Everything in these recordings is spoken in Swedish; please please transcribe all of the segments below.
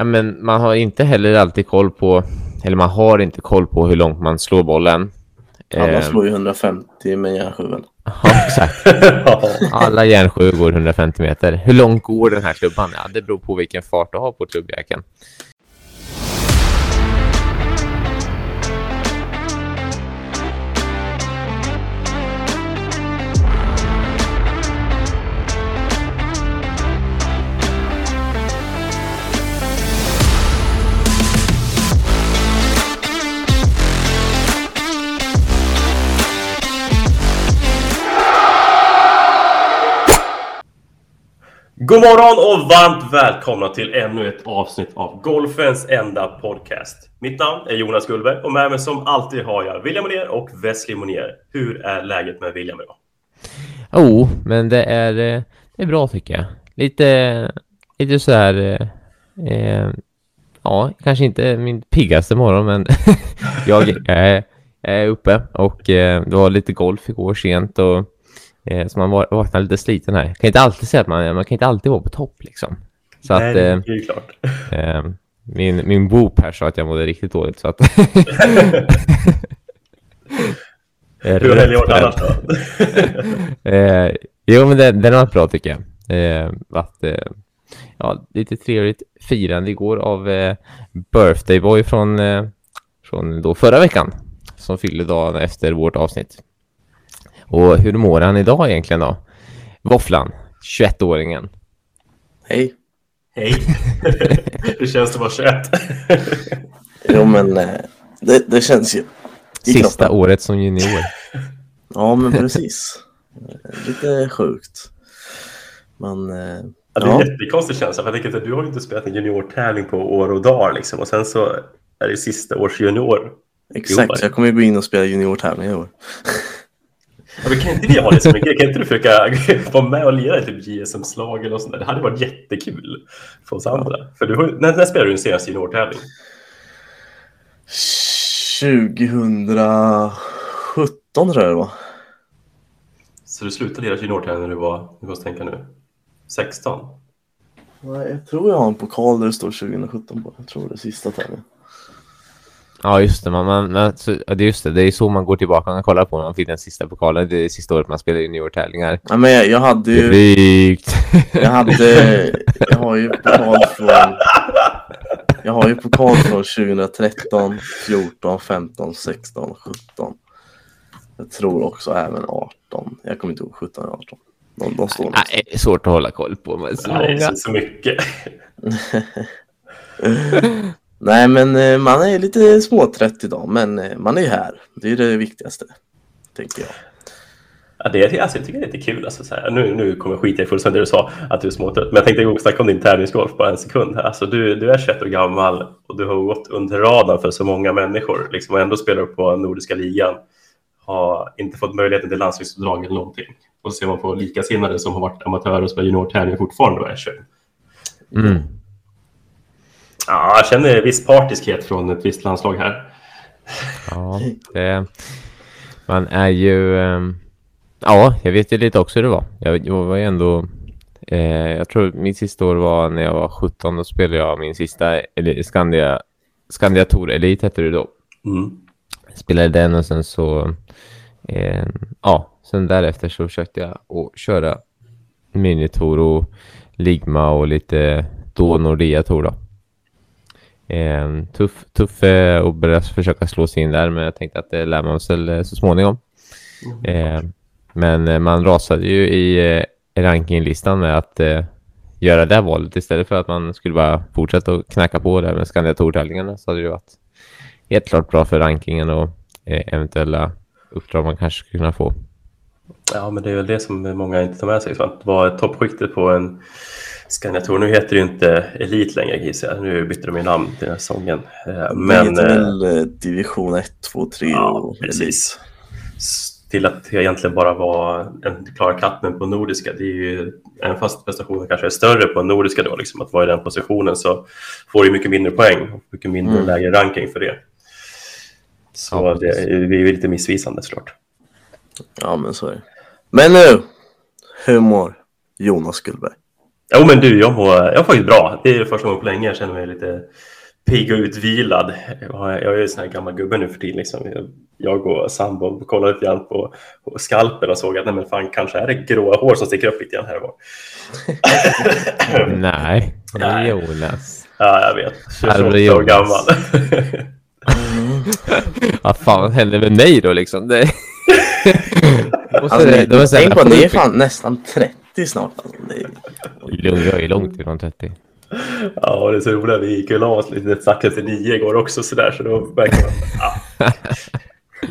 Ja, men man har inte heller alltid koll på, eller man har inte koll på hur långt man slår bollen. Alla Eh, slår ju 150 med järnsjuan. Ja, exakt. Alla järnsjö går 150 meter. Hur långt går den här klubban? Ja, det beror på vilken fart du har på klubbjäkeln. God morgon och varmt välkomna till ännu ett avsnitt av Golfens enda podcast. Mitt namn är Jonas Gullberg och med mig som alltid har jag William Monier och Wesley Monier. Hur är läget med William idag? Jo, men det är, eh, det är bra tycker jag. Lite, lite så här... eh, Eh, ja, kanske inte min piggaste morgon, men jag, jag, är, jag är uppe och eh, det var lite golf igår sent och eh, så man vaknade lite sliten här. kan inte alltid säga att man, man kan inte alltid vara på topp liksom. Så att... Nej, Eh, det är ju klart. Eh, min, min Boop här sa att jag mådde riktigt dåligt så att... Hur har helgen varit annars då? eh, jo, men den, den har varit bra tycker jag. Eh, eh, ja, lite trevligt firande igår av eh, Birthday Boy från, eh, från då förra veckan. Som fyllde dagen efter vårt avsnitt. Och hur mår han idag egentligen då? Våfflan, 21-åringen. Hej. Hej! Hur känns det att vara 21? Jo, men eh, det, det känns ju. Sista kroppen. året som junior. Ja, men precis. Lite sjukt. Men eh, Ja, det är ja, en jättekonstig känsla. För jag tänker att du har ju inte spelat en juniortävling på år och dagar liksom. Och sen så är det sista års junior. exakt. Jag kommer ju gå in och spela juniortävling i år. Ja, men kan inte vi ha det så mycket? Kan inte du försöka vara med och lira i typ JSM-slag eller något sånt där? Det hade varit jättekul för oss andra. För du när, när spelade du din senaste juniortävling? 2017 tror jag det var. Så du slutade lira juniortävling när du var, nu måste tänka nu, 16? Nej, jag tror jag har en pokal där det står 2017 på. Jag tror det är sista tävlingen. Ja, just det. Man, man, man, så, ja, det är just det. Det är så man går tillbaka och kollar på när man fick den sista pokalen. Det är sista året man spelar juniortävlingar. Ja, men jag, jag hade ju... Drygt. Jag hade... Jag har ju pokal från... Jag har ju pokal från 2013, 14, 15, 16, 17. Jag tror också även 18. Jag kommer inte ihåg 17 eller 18. De, de står. Nej, svårt att hålla koll på. Men så Nej, så mycket. Nej, men eh, man är lite småtrött idag, men eh, man är ju här. Det är det viktigaste, tänker jag. Ja, det, är- alltså, jag tycker det är lite kul. Alltså, så här, nu, nu kommer jag skita i fullständigt det du sa, att du är småtrött. Men jag tänkte gå och snacka om din tävlingsgolf bara en sekund. här. Alltså, du, du är 21 år gammal och du har gått under radarn för så många människor. Liksom, och ändå spelar du på Nordiska ligan. Har inte fått möjligheten till landslagsuppdrag eller någonting. Och så ser man på likasinnade som har varit amatörer och spelar juniortävling fortfarande och är 21. Mm. Ja, jag känner viss partiskhet från ett visst landslag här. Ja, det, man är ju... ehm, ja, jag vet ju lite också hur det var. Jag, jag var ju ändå... Eh, jag tror mitt sista år var när jag var 17. Då spelade jag min sista eller Skandia, Skandia Tour Elite hette det då. Mm. spelade den och sen så... Eh, ja, sen därefter så försökte jag att köra Minitor och Ligma och lite då Nordea Tour då. Eh, tuff tuff eh, att börja försöka slå sig in där men jag tänkte att det lär man sig eh, så småningom. Eh, men eh, man rasade ju i eh, rankinglistan med att göra det valet istället för att man skulle bara fortsätta att knacka på där med Skandia Tour-tävlingarna så hade det varit helt klart bra för rankingen och eventuella uppdrag man kanske skulle kunna få. Ja, men det är väl det som många inte tar med sig. Så att vara toppskiktet på en Scania Tour. Nu heter det ju inte Elit längre gissar jag. Nu bytte de ju namn till den här säsongen. Eh, Men, det heter eh, väl eh, division 1, 2, 3 ja, och precis. Till att det egentligen bara var en klar katten på nordiska. Det är ju, även fast prestationen kanske är större på nordiska då, liksom att vara i den positionen så får du mycket mindre poäng och mycket mindre Mm. lägre ranking för det. Så Ja, det precis. är det är ju lite missvisande såklart. Ja, men så är det. Men nu, hur mår Jonas Gullberg? Jo, men du, jag mår, jag mår faktiskt bra. Det är första gången på länge jag känner mig lite pigg och utvilad. Jag är ju en sån här gammal gubbe nu för tiden. Liksom. Jag och sambon kollade lite grann på, på skalpen och såg att nej, men fan, kanske är det gråa hår som sticker upp lite grann här och var. Nej, det är Nej. Jonas. Ja, jag vet. Farbror 28 år gammal. Vad fan hände med mig då liksom? Det... Alltså, det- ni, det var så tänk på, ni är fan nästan 30 snart. Alltså. Det är, Lugn, jag är långt ifrån 30. ja, och det är så roligt. Vi gick och la oss lite strax efter nio igår också så där, så då märkte man ja.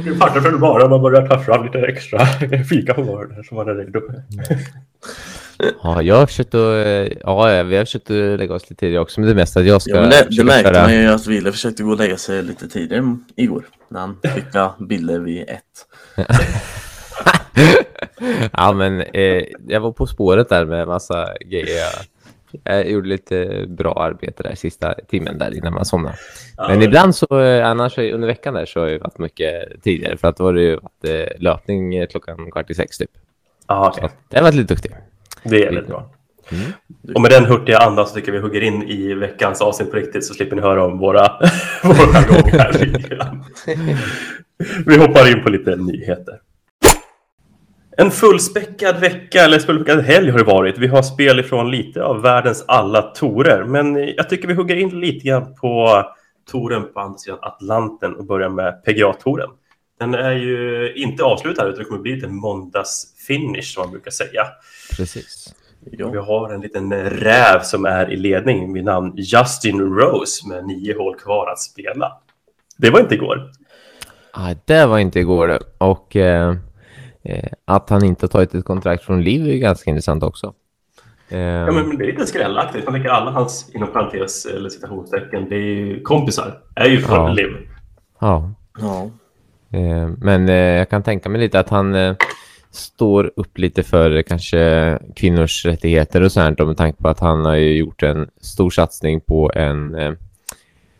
Nu fattar väl bara man börjar ta fram lite extra fika på morgonen så man är redo. Ja, jag har försökt att... Ja, vi har försökt att lägga oss lite tidigare också, men det mesta att jag ska... ja, men det, det märkte köra- man ju att Wille försökte gå och lägga sig lite tidigare igår. När han skickade bilder vid ett. ja, men eh, jag var på spåret där med massa grejer. Jag, gjorde lite bra arbete där sista timmen där innan man somnade. Men ibland så, eh, annars under veckan där så har jag varit mycket tidigare för att då var det ju varit, eh, löpning eh, klockan kvart i sex typ. Ja, Så att jag har varit lite duktig. det är väldigt bra. Mm. Och med den hurtiga andan så tycker jag vi hugger in i veckans avsnitt på riktigt så slipper ni höra om våra, våra gånger lite grann. Vi hoppar in på lite nyheter. En fullspäckad vecka, eller fullspäckad helg har det varit. Vi har spel ifrån lite av världens alla torer. Men jag tycker vi hugger in lite grann på toren på andra sidan Atlanten och börjar med PGA-touren. Den är ju inte avslutad utan det kommer bli en måndagsfinish som man brukar säga. Precis. Vi Ja. har en liten räv som är i ledning vid namn Justin Rose med nio hål kvar att spela. Det var inte igår. Ah, det var inte igår. Och eh, att han inte har tagit ett kontrakt från Liv är ganska intressant också. Eh, Ja, men det är lite skrällaktigt. Man tänker alla hans, inom parentes eller citationstecken, det är ju kompisar, är ju från Ja. Liv. ja. Ja. Eh, men eh, jag kan tänka mig lite att han eh, står upp lite för eh, kanske kvinnors rättigheter och sånt med tanke på att han har ju gjort en stor satsning på en, eh,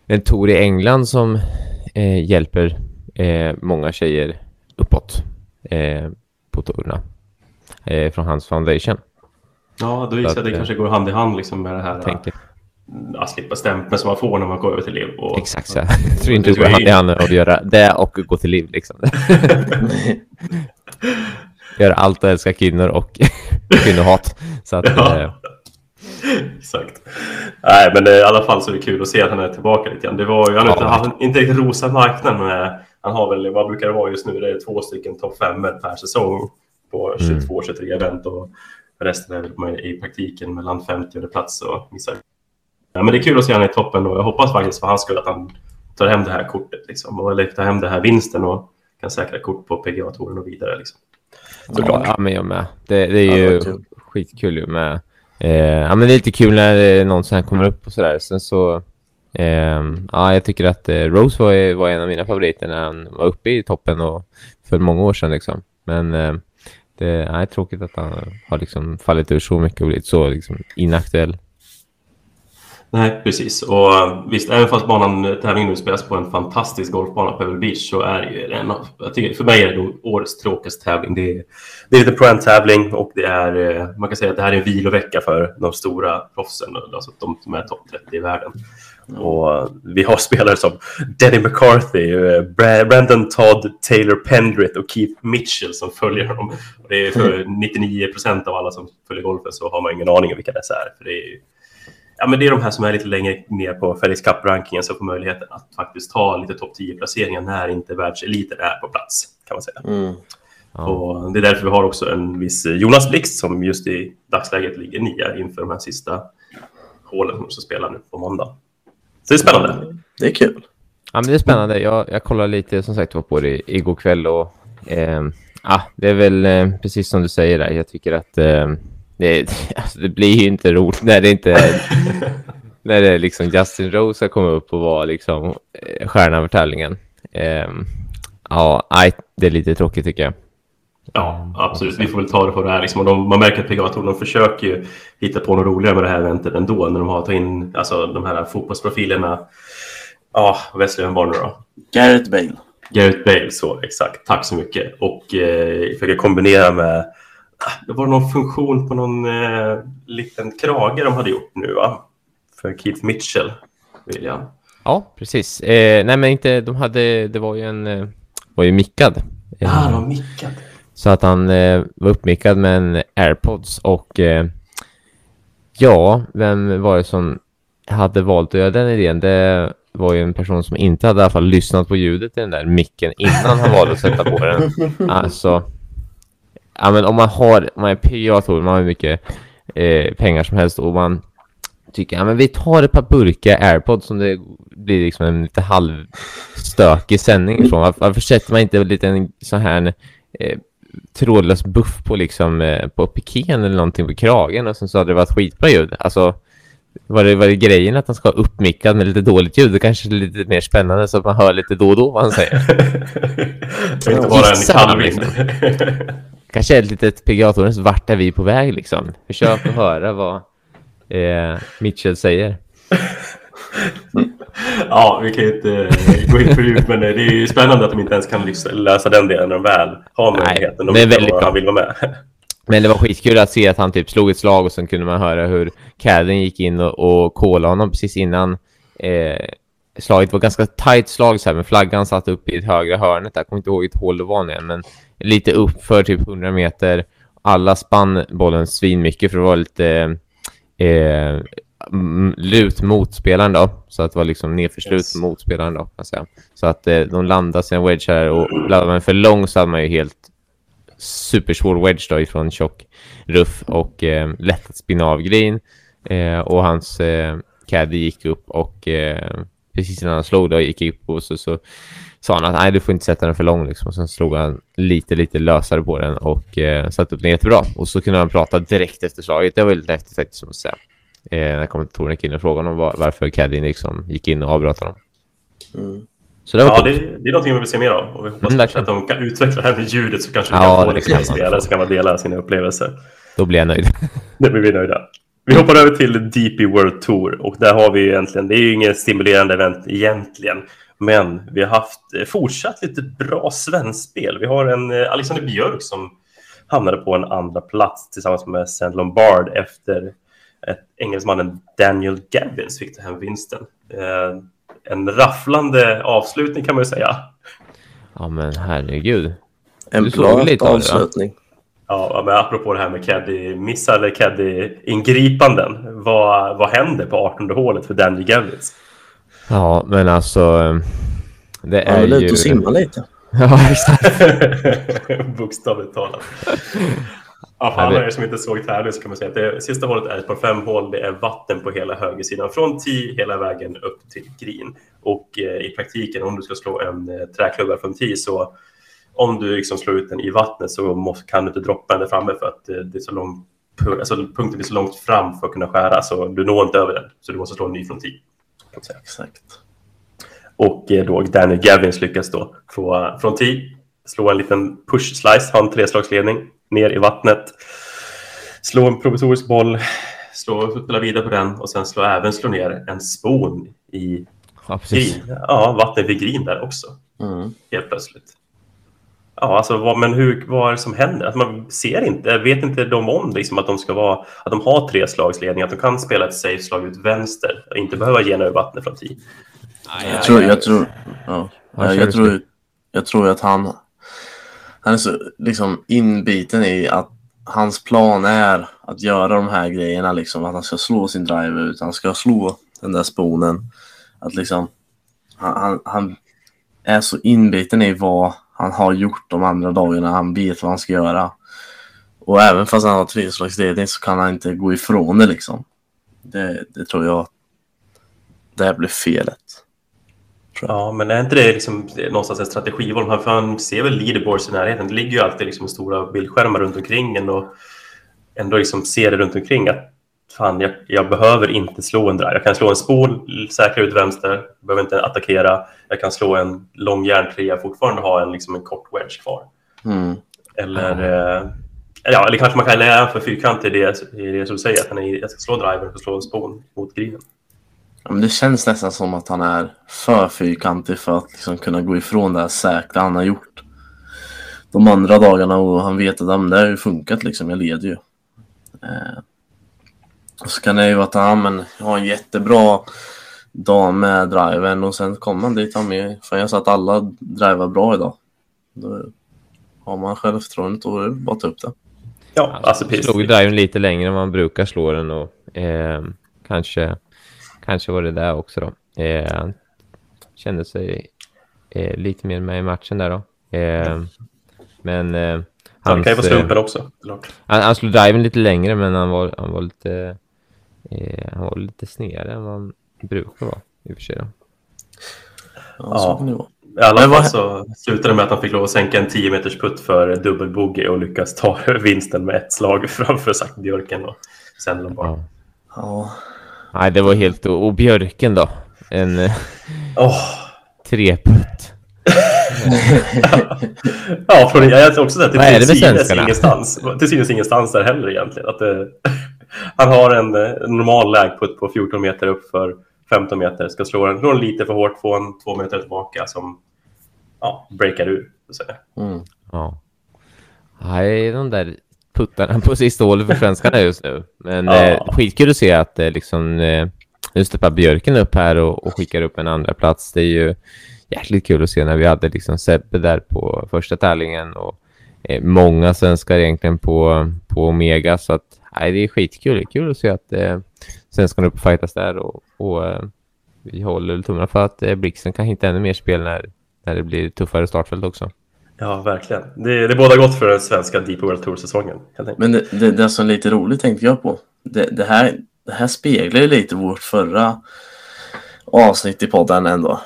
en tour i England som eh, hjälper eh, många tjejer uppåt eh, på tourerna eh, från hans foundation. Ja, då gissar jag att det eh, kanske går hand i hand liksom med det här Tänker. att slippa stämpeln som man får när man går över till Liv. Och, Exakt så. Jag tror inte det går hand i hand att göra det och gå till liv liksom. Göra allt och älska kvinnor och kvinnohat. Så att, Ja. eh, Exakt. Nej, men eh, i alla fall så är det kul att se att han är tillbaka lite grann. Det var ju, han inte, Ja. han, inte riktigt rosat marknaden med, han har väl, vad brukar det vara just nu, det är två stycken topp fem per säsong på Mm. 22-23 event och resten är i praktiken mellan 50 plats och missar. Ja, men det är kul att se han i toppen och jag hoppas faktiskt för hans skull att han tar hem det här kortet liksom, och, eller tar hem det här vinsten och kan säkra kort på PGA-touren och vidare. Liksom. ja, ja, men jag med. Det, det är Ja, det ju kul. skitkul ju med. Eh, ja, men det är lite kul när någon sån här kommer upp och sådär. Sen så, Ehm, ja, jag tycker att eh, Rose var, var en av mina favoriter när han var uppe i toppen och för många år sedan liksom. Men eh, det är tråkigt att han har liksom fallit ur så mycket och blivit så liksom inaktuell. Nej, precis. Och visst, även fast banan, tävlingen nu spelas på en fantastisk golfbana på Pebble Beach så är det ju en av, jag tycker, för mig är det årets tråkigaste tävling. Det är, det är lite pro-tävling och det är, eh, man kan säga att det här är en vilovecka för de stora proffsen, alltså de som är topp 30 i världen. Och eh, vi har spelare som Denny McCarthy, eh, Bra- Brandon Todd, Taylor Pendrit och Keith Mitchell som följer honom. Och det är för 99 procent av alla som följer golfen så har man ingen aning om vilka dessa är. För det är Ja, men det är de här som är lite längre ner på FedEx Cup-rankingen som får möjligheten att faktiskt ta lite topp 10-placeringar när inte världseliten är på plats, kan man säga. Mm. Ja. Och det är därför vi har också en viss Jonas Blixt som just i dagsläget ligger nia inför de här sista hålen som ska spela nu på måndag. Så det är spännande. Det är kul. Ja, men det är spännande. Jag, jag kollade lite som sagt var på det igår kväll och eh, ja, det är väl eh, precis som du säger där. Jag tycker att eh, det, alltså, det blir ju inte roligt när det inte när det är liksom Justin Rose ska komma upp och vara liksom eh, stjärnan för tävlingen. Eh, ja, nej, det är lite tråkigt tycker jag. Ja, absolut. Vi får väl ta det på det här. Liksom. Och de, man märker att PGA-touren de försöker ju hitta på något roligare med det här eventet ändå när de har tagit in alltså, de här fotbollsprofilerna. Ja, Wesley, vem var det nu då? Garrett Bale. Gareth Bale, så exakt. Tack så mycket. Och eh, försöker kombinera med det var någon funktion på någon eh, liten krage de hade gjort nu va? För Keith Mitchell, William. Ja, precis. Eh, nej, men inte, de hade, det var ju en, eh, var ju mickad. Ja, ah, de var mickad. Så att han eh, var uppmickad med en airpods och eh, ja, vem var det som hade valt att göra den idén? Det var ju en person som inte hade i alla fall lyssnat på ljudet i den där micken innan han valde att sätta på den. Alltså, ja men om man har, om man är PGA-tour, man har mycket eh, pengar som helst och man tycker, ja men vi tar ett par burkar airpods som det blir liksom en lite halvstökig sändning ifrån. Varför, varför sätter man inte en liten sån här eh, trådlös buff på liksom eh, på piken eller någonting på kragen och sen så hade det varit skitbra ljud. Alltså var det, var det grejen att han ska uppmickad med lite dåligt ljud? Det kanske är lite mer spännande så att man hör lite då och då vad han säger. Det inte bara en man vind. Kanske är ett litet PGA-torens vart är vi på väg liksom. Försök att höra vad eh, Mitchell säger. Ja, vi kan ju inte eh, gå in för djupt, men det är ju spännande att de inte ens kan lys- lösa den delen när de väl har Nej, möjligheten. De det är väldigt bra. han vill vara med. Men det var skitkul att se att han typ slog ett slag och sen kunde man höra hur Cadden gick in och, och callade honom precis innan eh, slaget. Det var ganska tight slag så här, men flaggan satt upp i ett högra hörnet. Jag kommer inte ihåg vilket håll det var nu, men lite upp för typ 100 meter. Alla spann bollen svinmycket för det var lite eh, lut mot spelaren då. Så att det var liksom nedförslut Yes. mot spelaren då. Kan säga. Så att eh, de landade sin wedge här och laddade man för lång så hade man ju helt supersvår wedge då ifrån tjock ruff och eh, lätt att spinna av green. Eh, och hans eh, caddy gick upp och eh, precis innan han slog då gick upp och så, så sa han att nej du får inte sätta den för lång liksom. Och sen slog han lite lite lösare på den och eh, satte upp den jättebra. Och så kunde han prata direkt efter slaget. Det var väldigt häftigt faktiskt som att säga. Eh, när kommentatorn gick in och frågade honom var, varför caddien liksom gick in och avbröt honom. Mm. Så det var Ja, det, det är någonting vi vill se mer av. Och vi hoppas Mm, att de kan utveckla det här med ljudet så kanske vi Ja, kan få det liksom man spelare som kan vara dela sina upplevelser. Då blir jag nöjd. Det blir vi nöjda. Vi hoppar över till DP World Tour och där har vi ju egentligen, det är ju inget stimulerande event egentligen, men vi har haft eh, fortsatt lite bra svenskspel. Vi har en eh, Alexander Björk som hamnade på en andra plats tillsammans med St. Lombard efter engelsmannen Daniel Gavins fick ta hem vinsten. Eh, En rafflande avslutning kan man ju säga. Ja men herregud. En bra avslutning. Ja, men apropå det här med caddy-missar eller caddy-ingripanden. Vad, vad händer på 18 hålet för Daniel Gavins? Ja men alltså. Det Han är är väl ju... ute och simma lite. Ja exakt. Bokstavligt talat. Ja, för alla er som inte såg tävlingen så kan man säga att det sista hålet är ett par fem hål. Det är vatten på hela högersidan från tee hela vägen upp till green. Och eh, i praktiken om du ska slå en eh, träklubba från tee så om du liksom slår ut den i vattnet så måste, kan du inte droppa den där framme för att eh, det är så långt, pu- alltså punkten är så långt fram för att kunna skära så du når inte över den. Så du måste slå en ny från tee. Exakt. Och eh, då Daniel Gavins lyckas då få från tee slå en liten push slice, ha en treslagsledning ner i vattnet, slå en provisorisk boll, slå spela vidare på den och sen slå även slå ner en spon i Ja green. Ja, vatten vid green där också, Mm. helt plötsligt. Ja, alltså vad, men hur, vad är det som händer? Att man ser inte, vet inte de om liksom, att de ska vara, att de har tre slagsledningar, att de kan spela ett safe slag ut vänster och inte behöva gena över vattnet från tee. Jag tror, jag tror, ja. Jag du, tror, jag tror att han, han är så liksom inbiten i att hans plan är att göra de här grejerna liksom. Att han ska slå sin driver ut, han ska slå den där sponen. Att liksom, han, han, han är så inbiten i vad han har gjort de andra dagarna. Han vet vad han ska göra. Och även fast han har treslagsledning så kan han inte gå ifrån det liksom. Det, det tror jag. Det här blir felet. Ja, men är inte det liksom någonstans en strategival? För han ser väl leaderboards i närheten. Det ligger ju alltid liksom stora bildskärmar runt omkring en och ändå liksom ser det runt omkring att fan, jag, jag behöver inte slå en drive. Jag kan slå en spol, säkra ut vänster, behöver inte attackera. Jag kan slå en lång järntrea fortfarande ha en, liksom en kort wedge kvar. Mm. Eller, eh, ja, eller kanske man kan lära för fyrkant i det, i det som du säger, att han är, jag ska slå driver och slå en spon mot grinen. Ja, men det känns nästan som att han är för fyrkantig för att liksom kunna gå ifrån det här säkra han har gjort. de andra dagarna och han vet att det har ju funkat liksom, jag leder ju. Eh, och så kan det ju vara att ja, men jag har en jättebra dag med driven och sen kommer man dit han med. För jag sa att alla driver bra idag. Då har man självförtroendet och då bara ta upp det. Ja, alltså precis. Slog driven lite längre än man brukar slå den och eh, kanske, kanske var det där också då. Eh, kände sig eh, lite mer med i matchen där då. Eh, men eh, det hans, kan ju vara eh, slumpen också. klart. han, han slog driven lite längre men han var, han var lite eh, han var lite snedare än vad han brukar vara i och för sig då. Ja, så Ja. I alla fall så slutade det med att han fick lov att sänka en 10 meters putt för dubbelbogey och lyckas ta vinsten med ett slag framför Zack Björken och sen bara. Ja. Ja. Nej, det var helt... Och, Björken då? En eh, Åh! treputt. Ja, från, jag har också sett Vad är det till synes ingenstans. Till synes ingenstans där heller egentligen. Att det, han har en, eh, en normal lägputt på 14 meter upp för 15 meter. Ska slå den, slå den lite för hårt, få en två meter tillbaka som ja, breakar ur. Så att säga. Mm. Ja. Nej, de där puttarna på sista hålet för svenskarna just nu. Men Ja. eh, skitkul att se att eh, liksom, eh, nu steppar Björken upp här och, och skickar upp en andra plats. Det är ju jäkligt kul att se när vi hade liksom Sebbe där på första tävlingen och eh, många svenskar egentligen på, på Omega. Så att, nej, det är skitkul. Det är kul att se att eh, svenskarna är uppe och fightas där och, och eh, vi håller tummarna för att eh, Blixen kan hitta ännu mer spel när, när det blir tuffare startfält också. Ja, verkligen. Det, det båda gott för den svenska Deep World Tour-säsongen. Men det, det, det som är lite roligt tänkte jag på. Det, det, här, det här speglar ju lite vårt förra avsnitt i podden ändå.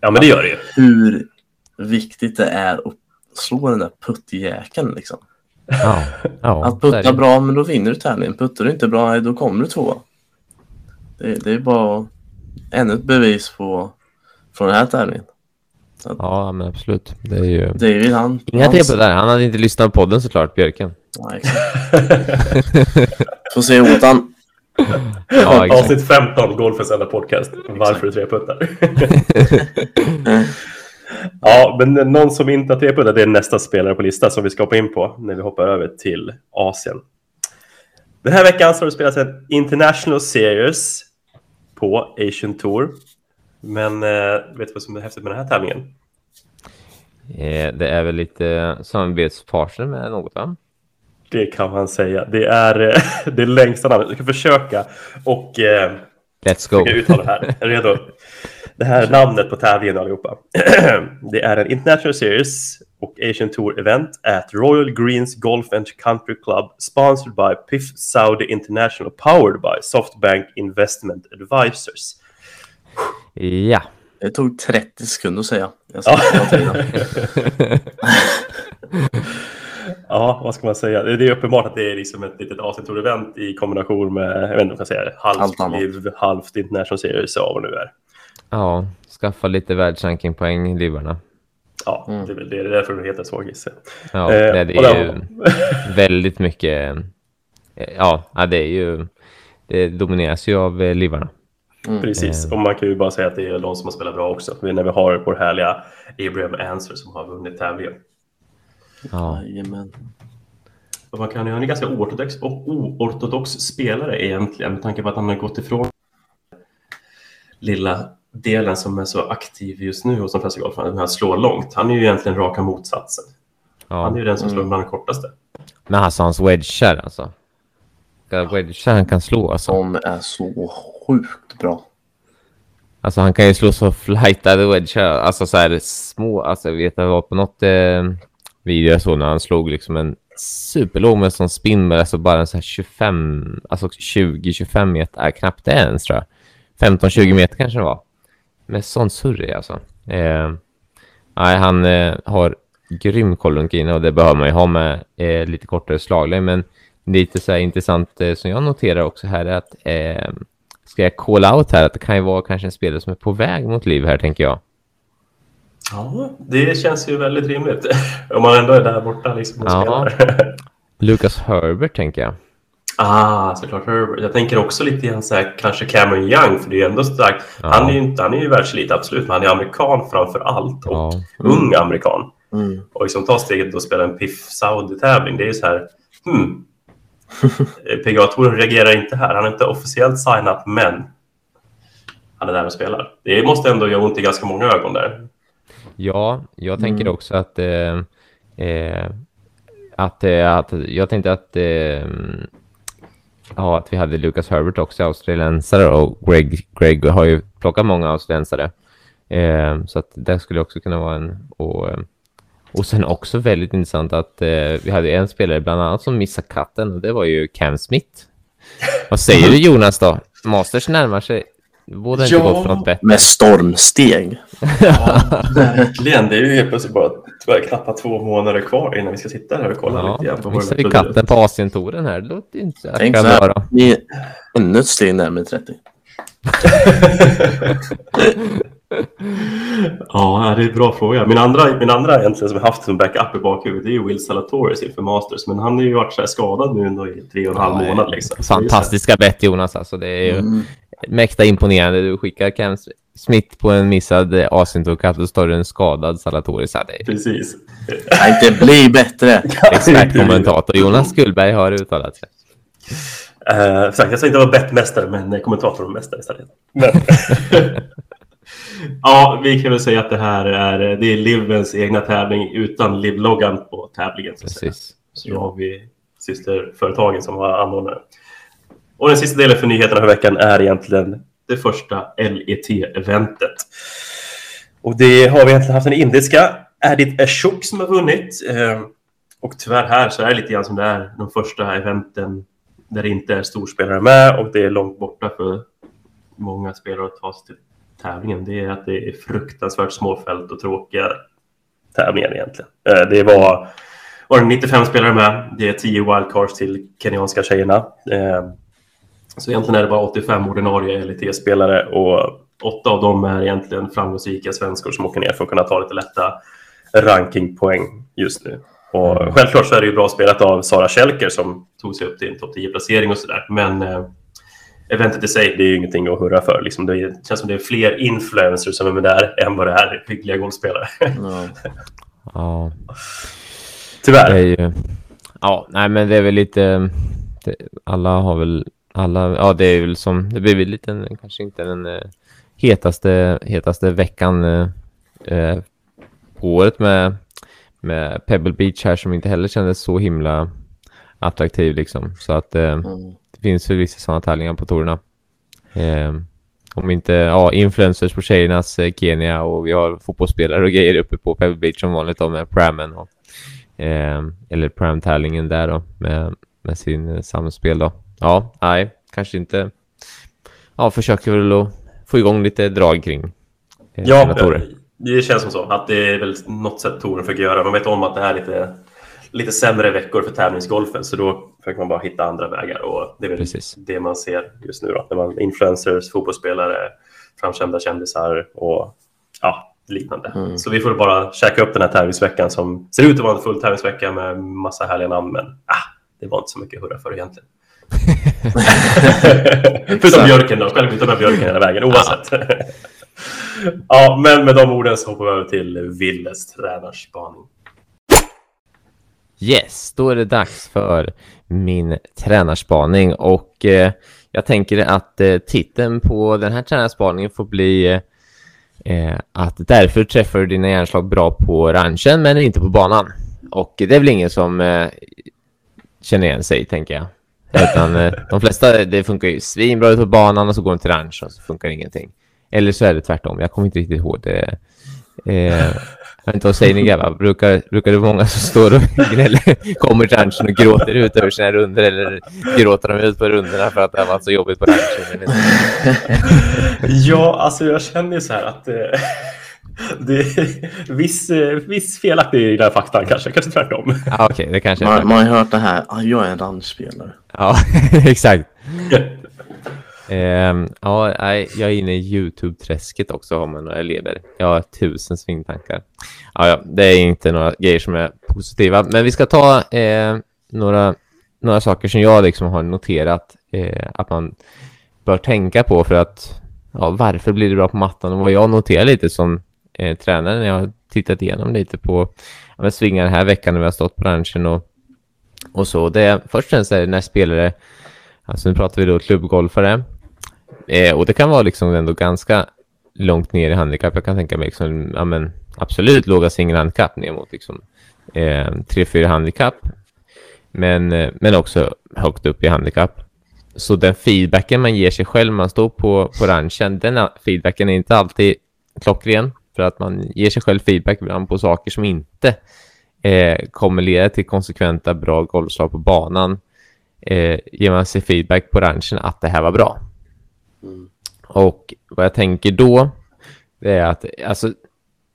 Ja, men det gör det ju. Hur viktigt det är att slå den där puttjäkeln liksom. Ja, ja Att putta bra, men då vinner du tävlingen. Puttar du inte bra, då kommer du tvåa. Det, det är bara ännu ett bevis på från den här tävlingen. Ja, men absolut. Det är ju... David han... Inga han- tepar där. Han hade inte lyssnat på podden såklart, Björken. Ja, exakt. Får se åt han. Ja, exakt. Avsnitt 15, Golfens enda podcast. Varför du tre puttar. ja, men någon som inte har tre puttar, det är nästa spelare på listan som vi ska hoppa in på när vi hoppar över till Asien. Den här veckan så har det spelats en International Series på Asian Tour. Men eh, vet du vad som är häftigt med den här tävlingen? Eh, Det är väl lite samarbetspartner med något, va? Det kan man säga. Det är eh, det längsta namnet. Jag ska försöka och eh, Let's go. Jag uttalar det här. Är redo? Det här namnet på tävlingen allihopa. det är en International Series och Asian Tour event at Royal Greens Golf and Country Club sponsored by PIF Saudi International powered by Softbank Investment Advisors. Ja. Det tog 30 sekunder att säga. Jag ska ta tiden. Ja, vad ska man säga? Det är uppenbart att det är liksom ett litet Asian Tour-event i kombination med, jag vet inte vad jag ska säga, halvt Allt annat. liv, halvt International Series och vad det nu är. Ja, skaffa lite världsrankingpoäng, livarna. Ja, Mm. det är väl det. Det är därför det heter så, gissar. Ja, Eh, det, det är ju väldigt mycket... eh, Ja, ja, det är ju... Det domineras ju av eh, livarna. Precis, Eh. och man kan ju bara säga att det är de som har spelat bra också. När vi har vår härliga Abraham Answer som har vunnit tävlingen. Ja, Jajamän. Och man kan ju, han är ganska oortodox, och oortodox spelare egentligen med tanke på att han har gått ifrån lilla delen som är så aktiv just nu hos de flesta golfarna, med att slå långt. Han är ju egentligen raka motsatsen. Han är ja. ju den som slår Mm. bland det kortaste. Men alltså hans wedgar alltså. Wedgar han kan slå alltså. De är så sjukt bra. Alltså han kan ju slå så flightade wedgar. Alltså så här små. Alltså jag vet att det var på något eh, video jag såg när han slog liksom en superlåg med sån spin med alltså bara en så här 25, alltså 20-25 meter, äh, knappt det ens tror jag. 15-20 meter kanske det var. Med sån surr alltså. Eh, nej, han eh, har grym koll runt och det behöver man ju ha med eh, lite kortare slaglängd. Men lite så här intressant eh, som jag noterar också här är att eh, ska jag call out här att det kan ju vara kanske en spelare som är på väg mot liv här tänker jag. Ja, det känns ju väldigt rimligt. Om man ändå är där borta liksom och Ja. spelar. Lucas Herbert tänker jag. Ah, såklart Herbert. Jag tänker också lite grann så här, kanske Cameron Young, för det är ju ändå starkt. Ja. Han är ju inte, han är ju världselit, absolut, men han är amerikan framför allt och Ja. ung amerikan. Mm. Och liksom ta steget och spela en piff Saudi-tävling, det är ju så här, hmm. PGA-touren reagerar inte här. Han är inte officiellt signat, men han är där och spelar. Det måste ändå göra ont i ganska många ögon där. Ja, jag tänker Mm. också att, eh, eh, att, eh, att jag tänkte att, eh, ja, att vi hade Lucas Herbert också, australiensare, och Greg, Greg har ju plockat många australiensare. Eh, så att det skulle också kunna vara en... Och, eh, och sen också väldigt intressant att eh, vi hade en spelare bland annat som missade katten och det var ju Cam Smith. Vad säger du Jonas då? Masters närmar sig. Borde inte Ja. gått för något bättre. Med stormsteg. Ja, verkligen. Det är ju helt plötsligt bara tyvärr knappt två månader kvar innan vi ska sitta här och kolla Ja, lite grann missar vi katten på Asientouren här. Det låter ju inte så Tänk så det här, vi är ännu ett steg närmare 30. Ja, det är en bra fråga. Min andra, min andra egentligen som jag haft som backup i bakhuvudet det är ju Will Salatoris inför Masters. Men han har ju varit så här skadad nu ändå i tre och en halv Ja, månad. Liksom. Fantastiska bett Jonas alltså. Det är ju Mm. mäkta imponerande. Du skickar Cam Smith på en missad eh, Asientour-katt och du en skadad Salatoris. Det är Precis. Kan inte bli bättre. expertkommentator Jonas Gullberg har uttalat sig. Uh, exakt, jag sa inte vara bettmästare, men eh, kommentatormästare istället. Men... ja, vi kan väl säga att det här är, det är Livens egna tävling utan Liv-loggan på tävlingen. Så. Precis. så då har vi systerföretagen som var anordnare. Och den sista delen för nyheterna för veckan är egentligen det första LET-eventet. Och det har vi egentligen haft en indiska, Adit Ashok som har vunnit. Eh, och tyvärr här så är det lite grann som det är de första eventen där det inte är storspelare med och det är långt borta för många spelare att ta sig till tävlingen. Det är att det är fruktansvärt små fält och tråkiga tävlingar egentligen. Eh, det var, var det 95 spelare med. Det är 10 wildcards till kenyanska tjejerna. Eh, så egentligen är det bara 85 ordinarie LIT-spelare och åtta av dem är egentligen framgångsrika svenskor som åker ner för att kunna ta lite lätta rankingpoäng just nu. Och självklart så är det ju bra spelat av Sara Kälker som tog sig upp till en topp 10-placering och sådär. Men eh, eventet i sig, det är ju ingenting att hurra för. Liksom det, känns som det är fler influencers som är med där än vad det är hyggliga golfspelare. Ja. Ja, Tyvärr. det är ju... Ja, nej men det är väl lite... Det, alla har väl... Alla... Ja, det är väl som... Det blir väl lite... en- Kanske inte den eh, hetaste, hetaste veckan eh, eh, på året med, med Pebble Beach här som inte heller kändes så himla attraktiv liksom. Så att eh, Mm. Det finns vissa sådana tävlingar på torerna. Eh, om inte, ja, influencers på tjejernas eh, Kenya och vi har fotbollsspelare och grejer uppe på Pebble Beach som vanligt då med Pramen och eh, eller Pram-tävlingen där då med, med sin eh, samspel då. Ja, nej, kanske inte. Ja, försöker väl att få igång lite drag kring eh, Ja, torer. det känns som så. Att det är väl något sätt touren försöker göra. Man vet om att det är lite, lite sämre veckor för tävlingsgolfen, så då försöker man bara hitta andra vägar. Och det är väl Precis. det man ser just nu. Då. När man, influencers, fotbollsspelare, framkända kändisar och ja, liknande. Mm. Så vi får bara käka upp den här tävlingsveckan som ser ut att vara en full tävlingsvecka med massa härliga namn, men ah, det var inte så mycket hurra för egentligen. Förutom björken då, självklart med björken hela vägen oavsett. ja, men med de orden så hoppar vi över till Willes tränarspaning. Yes, då är det dags för min tränarspaning och eh, jag tänker att eh, titeln på den här tränarspaningen får bli eh, att därför träffar du dina hjärnslag bra på ranchen men inte på banan. Och det är väl ingen som eh, känner igen sig, tänker jag. Utan eh, de flesta, det funkar ju svinbra ut på banan och så går de till ranchen och så funkar ingenting. Eller så är det tvärtom, jag kommer inte riktigt ihåg det. Eh, jag vet inte, vad säger ni grabbar? Brukar, brukar det vara många som står och gnäller, kommer till ranchen och gråter ut över sina runder eller gråter de ut på rundorna för att det har varit så jobbigt på ranchen? Inte. Ja, alltså jag känner ju så här att eh, det är viss, viss felaktig i den här faktan kanske, kanske tvärtom. Ja, okej, det kanske Man, man har hört det här, ah, jag är en ranchspelare. Ja, exakt. Eh, ja, jag är inne i YouTube-träsket också har man några elever. Jag har tusen svingtankar. Ja, ja, det är inte några grejer som är positiva, men vi ska ta eh, några, några saker som jag liksom har noterat eh, att man bör tänka på för att ja, varför blir det bra på mattan och vad jag noterar lite som eh, tränare när jag har tittat igenom lite på ja, svingar den här veckan när vi har stått på ranchen och, och så. Det först och främst är det när spelare, alltså nu pratar vi då klubbgolfare, eh, och det kan vara liksom ändå ganska långt ner i handikapp. Jag kan tänka mig liksom, ja, men, absolut låga singelhandikapp ner mot liksom, eh, 3-4 handikapp. Men, eh, men också högt upp i handikapp. Så den feedbacken man ger sig själv, man står på, på ranchen, den feedbacken är inte alltid klockren. För att man ger sig själv feedback ibland på saker som inte eh, kommer leda till konsekventa bra golfslag på banan. Eh, ger man sig feedback på ranchen att det här var bra. Mm. Och vad jag tänker då, det är att alltså,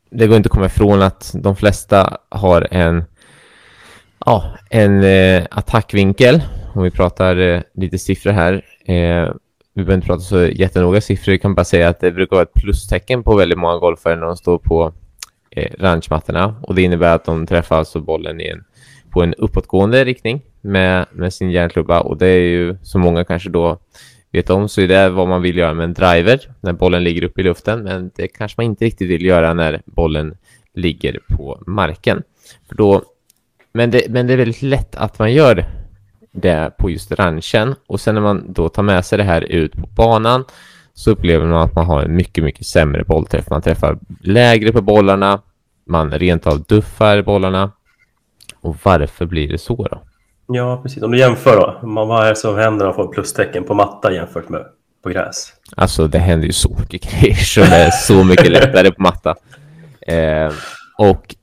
det går inte att komma ifrån att de flesta har en, ja, en eh, attackvinkel. Om vi pratar eh, lite siffror här. Eh, vi behöver inte prata så jättenoga siffror. Vi kan bara säga att det brukar vara ett plustecken på väldigt många golfare när de står på eh, ranchmattorna. Och det innebär att de träffar alltså bollen i en, på en uppåtgående riktning med, med sin järnklubba. Och det är ju, som många kanske då vet om, så är det vad man vill göra med en driver när bollen ligger uppe i luften. Men det kanske man inte riktigt vill göra när bollen ligger på marken. För då, men, det, men det är väldigt lätt att man gör det på just ranchen. Och sen när man då tar med sig det här ut på banan så upplever man att man har en mycket, mycket sämre bollträff. Man träffar lägre på bollarna, man rent av duffar bollarna. Och varför blir det så då? Ja, precis. Om du jämför då, vad är det som händer om man får plustecken på matta jämfört med på gräs? Alltså det händer ju så mycket grejer som är så mycket lättare på matta. Eh, och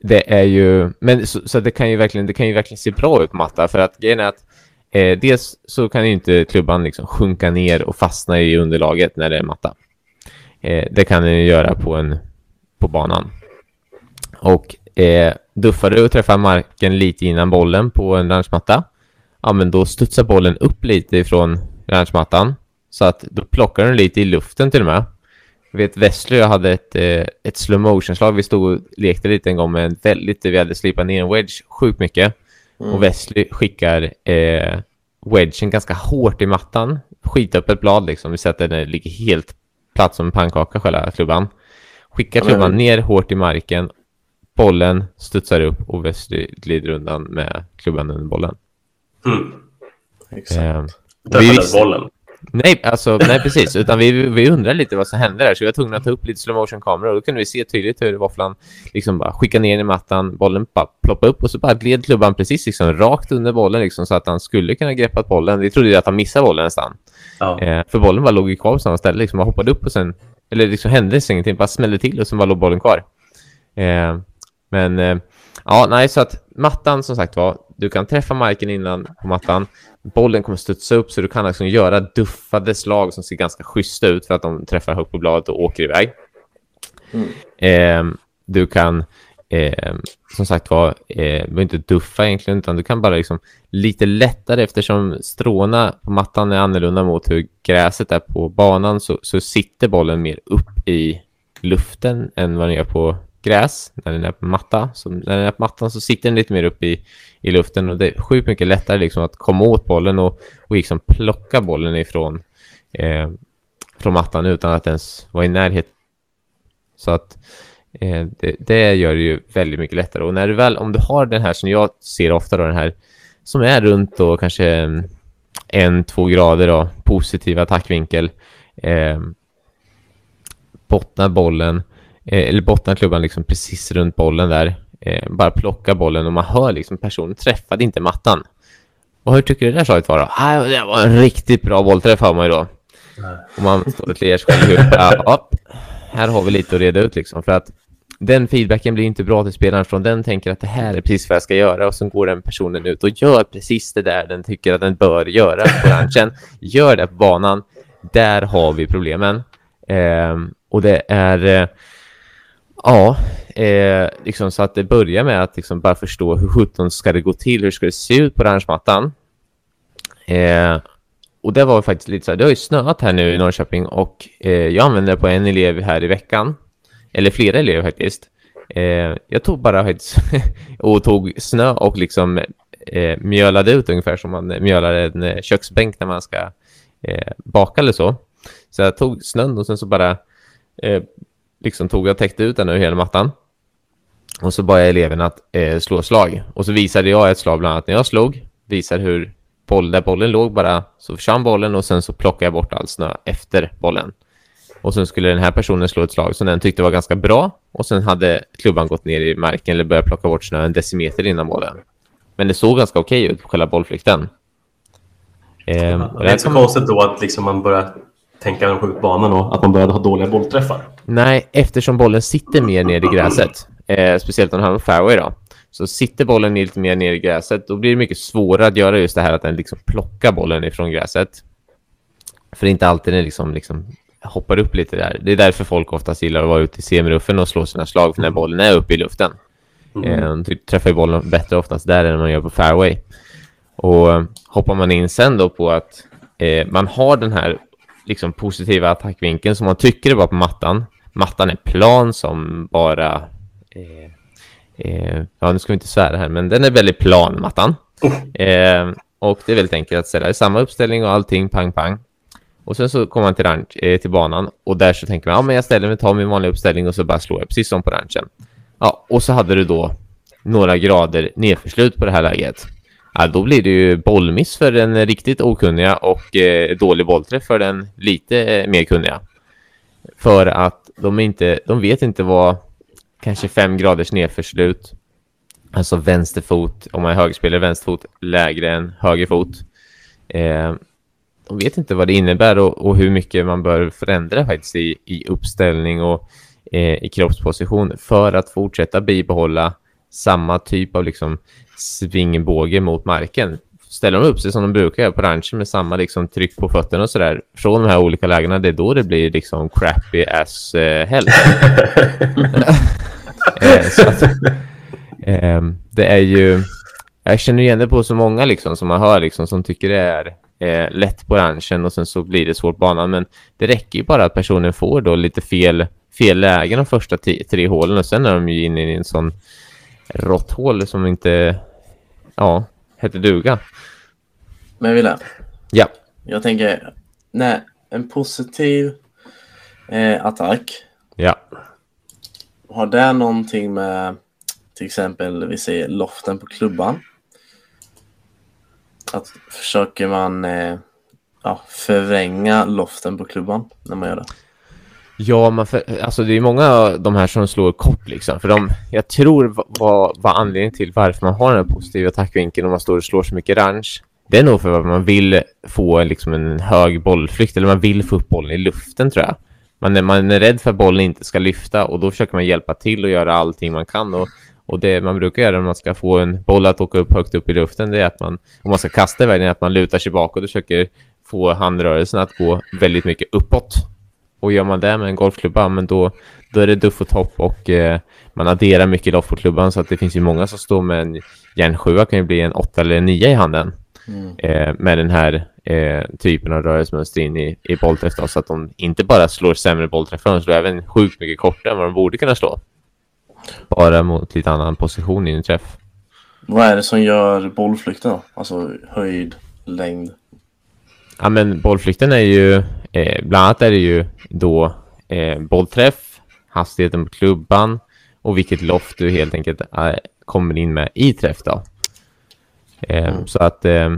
det är ju, men så, så, det kan ju verkligen, det kan ju verkligen se bra ut på matta för att grejen är att eh, dels så kan ju inte klubban liksom sjunka ner och fastna i underlaget när det är matta. Eh, det kan den ju göra på en, på banan. Och eh, duffar du och träffar marken lite innan bollen på en ranchmatta, ja men då studsar bollen upp lite ifrån ranchmattan så att då plockar den lite i luften till och med. Jag vet Wesley jag hade ett, eh, ett slow motion slag. Vi stod och lekte lite en gång med en väldigt, vi hade slipat ner en wedge sjukt mycket. Mm. Och Wesley skickar eh, wedgen ganska hårt i mattan. Skitöppet blad liksom. Vi ser att den ligger helt platt som en pannkaka själva klubban. Skickar klubban mm. ner hårt i marken. Bollen studsar upp och Wesley glider undan med klubban under bollen. Mm. Exakt. Eh, vi visste, bollen. Nej, alltså, nej precis. Utan vi, vi undrar lite vad som hände där. Så vi var tvungna att ta upp lite slow motion kamera och då kunde vi se tydligt hur våfflan liksom bara skickade ner i mattan, bollen bara ploppade upp och så bara gled klubban precis liksom rakt under bollen liksom så att han skulle kunna greppa bollen. Vi trodde att han missade bollen nästan. Ja. Eh, för bollen bara låg kvar på samma ställe liksom. Han hoppade upp och sen, eller liksom hände ingenting, bara smällde till och sen bara låg bollen kvar. Eh, men eh, ja, nej, så att mattan som sagt var, du kan träffa marken innan på mattan bollen kommer studsa upp så du kan liksom göra duffade slag som ser ganska schyssta ut för att de träffar högt på bladet och åker iväg. Mm. Eh, du kan eh, som sagt var, eh, behöver inte duffa egentligen utan du kan bara liksom lite lättare eftersom stråna på mattan är annorlunda mot hur gräset är på banan så, så sitter bollen mer upp i luften än vad den gör på gräs när den är på matta. Så när den är på mattan så sitter den lite mer upp i, i luften och det är sjukt mycket lättare liksom att komma åt bollen och, och liksom plocka bollen ifrån eh, från mattan utan att ens vara i närheten. Så att eh, det, det, gör det ju väldigt mycket lättare. Och när du väl, om du har den här som jag ser ofta då, den här som är runt då kanske mm, en, två grader då, positiv attackvinkel, eh, bottnar bollen eller bottnar klubban liksom precis runt bollen där. Eh, bara plocka bollen och man hör liksom personen träffade inte mattan. Och hur tycker du det där slaget var då? Ah, det var en riktigt bra bollträff har man ju då. Och man står och kliar sig själv i huvudet. Här har vi lite att reda ut liksom. För att den feedbacken blir inte bra till spelaren från den tänker att det här är precis vad jag ska göra och så går den personen ut och gör precis det där den tycker att den bör göra på ranchen. Gör det på banan. Där har vi problemen. Eh, och det är eh, Ja, eh, liksom så att det börjar med att liksom bara förstå hur sjutton ska det gå till, hur ska det se ut på ranchmattan. Eh, och det var faktiskt lite så här, det har ju snöat här nu i Norrköping och eh, jag använde det på en elev här i veckan. Eller flera elever faktiskt. Eh, jag tog bara faktiskt och tog snö och liksom eh, mjölade ut ungefär som man mjölar en eh, köksbänk när man ska eh, baka eller så. Så jag tog snön och sen så bara eh, liksom tog jag och täckte ut den över hela mattan. Och så bad jag eleven att eh, slå slag. Och så visade jag ett slag bland annat när jag slog. Visade hur boll, där bollen låg bara så försvann bollen och sen så plockade jag bort all snö efter bollen. Och sen skulle den här personen slå ett slag som den tyckte var ganska bra. Och sen hade klubban gått ner i marken eller börjat plocka bort snö en decimeter innan bollen. Men det såg ganska okej ut på själva bollflykten. Ehm, det är inte så konstigt då att liksom man börjar tänka en sjuk banan och att man började ha dåliga bollträffar. Nej, eftersom bollen sitter mer ner i gräset, eh, speciellt om den en fairway då, så sitter bollen lite mer ner i gräset, då blir det mycket svårare att göra just det här att den liksom plockar bollen ifrån gräset. För det är inte alltid den liksom, liksom hoppar upp lite där. Det är därför folk oftast gillar att vara ute i semiruffen och slå sina slag, för när bollen är uppe i luften. Mm. Eh, träffar bollen bättre oftast där än man gör på fairway. Och eh, hoppar man in sen då på att eh, man har den här liksom positiva attackvinkeln som man tycker är bra på mattan. Mattan är plan som bara... Eh, eh, ja, nu ska vi inte svära här, men den är väldigt plan, mattan. Eh, och det är väldigt enkelt att ställa i samma uppställning och allting, pang, pang. Och sen så kommer man till, ranch, eh, till banan och där så tänker man, ja men jag ställer mig, tar min vanliga uppställning och så bara slår jag, precis som på ranchen. Ja, och så hade du då några grader nedförslut på det här läget ja, då blir det ju bollmiss för den riktigt okunniga och eh, dålig bollträff för den lite eh, mer kunniga. För att de, inte, de vet inte vad kanske fem graders nedförslut, alltså vänsterfot, om man är högerspelare, vänsterfot lägre än högerfot. Eh, de vet inte vad det innebär och, och, hur mycket man bör förändra faktiskt i, i uppställning och eh, i kroppsposition för att fortsätta bibehålla samma typ av liksom svingbåge mot marken. Ställer de upp sig som de brukar göra på ranchen med samma liksom tryck på fötterna och sådär från de här olika lägena, det är då det blir liksom crappy as eh, hell. eh, att, eh, det är ju... Jag känner igen det på så många liksom som man hör liksom som tycker det är eh, lätt på ranchen och sen så blir det svårt på banan. Men det räcker ju bara att personen får då lite fel, fel lägen de första tre hålen och sen är de ju inne i en sån råtthål som inte ja, heter duga. Men Wille. Ja. Jag tänker, nej, en positiv eh, attack. Ja. Har det någonting med till exempel, vi säger loften på klubban? Att försöker man eh, ja, förvränga loften på klubban när man gör det? Ja, man för, alltså det är många av de här som slår kort liksom. För de, jag tror vad, vad anledningen till varför man har den här positiva attackvinkeln om man står och slår så mycket ranch. Det är nog för att man vill få liksom en hög bollflykt eller man vill få upp bollen i luften tror jag. Man är, man är rädd för att bollen inte ska lyfta och då försöker man hjälpa till och göra allting man kan. Och, och det man brukar göra när man ska få en boll att åka upp högt upp i luften det är att man, om man ska kasta iväg den, att man lutar sig bakåt och försöker få handrörelsen att gå väldigt mycket uppåt. Och gör man det med en golfklubba, men då, då är det duff och topp och eh, man adderar mycket loft på klubban så att det finns ju många som står med en järnsjua kan ju bli en åtta eller en nio i handen. Mm. Eh, med den här eh, typen av rörelsemönster in i, i bollträff så att de inte bara slår sämre bollträffar, de slår även sjukt mycket kortare än vad de borde kunna slå. Bara mot lite annan position i en träff. Vad är det som gör bollflykten då? Alltså höjd, längd? Ja men bollflykten är ju Eh, bland annat är det ju då eh, bollträff, hastigheten på klubban och vilket loft du helt enkelt eh, kommer in med i träff. Då. Eh, mm. Så att eh,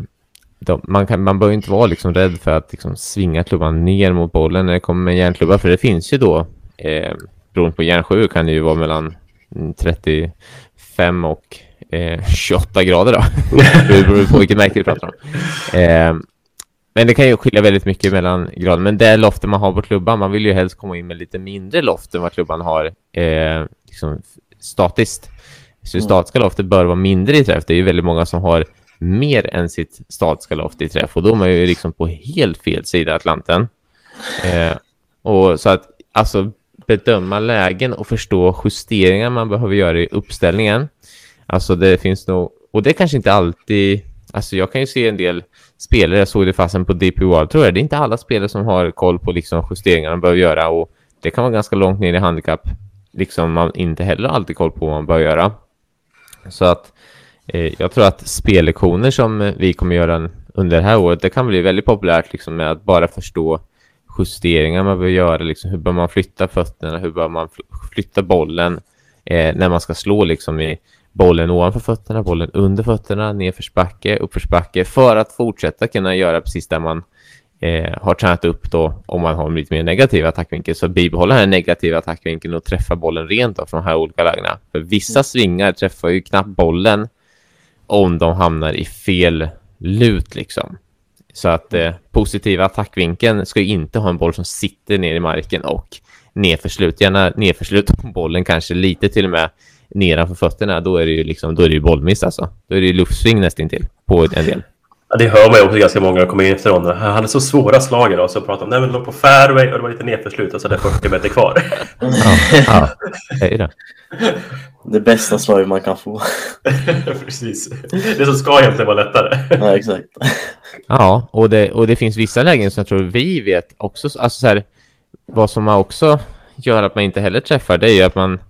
då, man, kan, man behöver inte vara liksom rädd för att liksom svinga klubban ner mot bollen när det kommer en järnklubba. För det finns ju då, eh, beroende på järnsju kan det ju vara mellan 35 och eh, 28 grader då. det beror på vilket märke vi pratar om. Eh, men det kan ju skilja väldigt mycket mellan grader. Men det loften man har på klubban, man vill ju helst komma in med lite mindre loft än vad klubban har eh, liksom statiskt. Så mm. statiska loftet bör vara mindre i träff. Det är ju väldigt många som har mer än sitt statiska loft i träff och då är man ju liksom på helt fel sida Atlanten. Eh, och så att alltså bedöma lägen och förstå justeringar man behöver göra i uppställningen. Alltså det finns nog, och det kanske inte alltid, alltså jag kan ju se en del spelare, jag såg det fasen på DP World tror jag, det är inte alla spelare som har koll på liksom justeringar de behöver göra och det kan vara ganska långt ner i handikapp, liksom man inte heller alltid koll på vad man bör göra. Så att eh, jag tror att spellektioner som vi kommer göra under det här året, det kan bli väldigt populärt liksom med att bara förstå justeringar man behöver göra. Liksom, hur bör man flytta fötterna? Hur bör man flytta bollen eh, när man ska slå liksom i bollen ovanför fötterna, bollen under fötterna, nedförsbacke, uppförsbacke för att fortsätta kunna göra precis där man eh, har tränat upp då om man har en lite mer negativ attackvinkel. Så bibehålla den negativa attackvinkeln och träffa bollen rent då, från de här olika lägena. För vissa mm. svingar träffar ju knappt bollen om de hamnar i fel lut liksom. Så att eh, positiva attackvinkeln ska ju inte ha en boll som sitter ner i marken och nedförslut. Gärna nedförslut på bollen kanske lite till och med nedanför fötterna. Då är det ju liksom, då är det ju bollmiss alltså. Då är det ju luftsving nästintill på en del. Ja, det hör man ju också ganska många kommer in efteråt. Han hade så svåra slag idag så pratar om nej men det låg på fairway och det var lite nedförslut och så är det 40 meter kvar. ja, ja, det. Det bästa slaget man kan få. Precis. Det som ska egentligen vara lättare. ja, exakt. Ja, och det, och det finns vissa lägen som jag tror vi vet också. Alltså så här, vad som också gör att man inte heller träffar det är ju att man,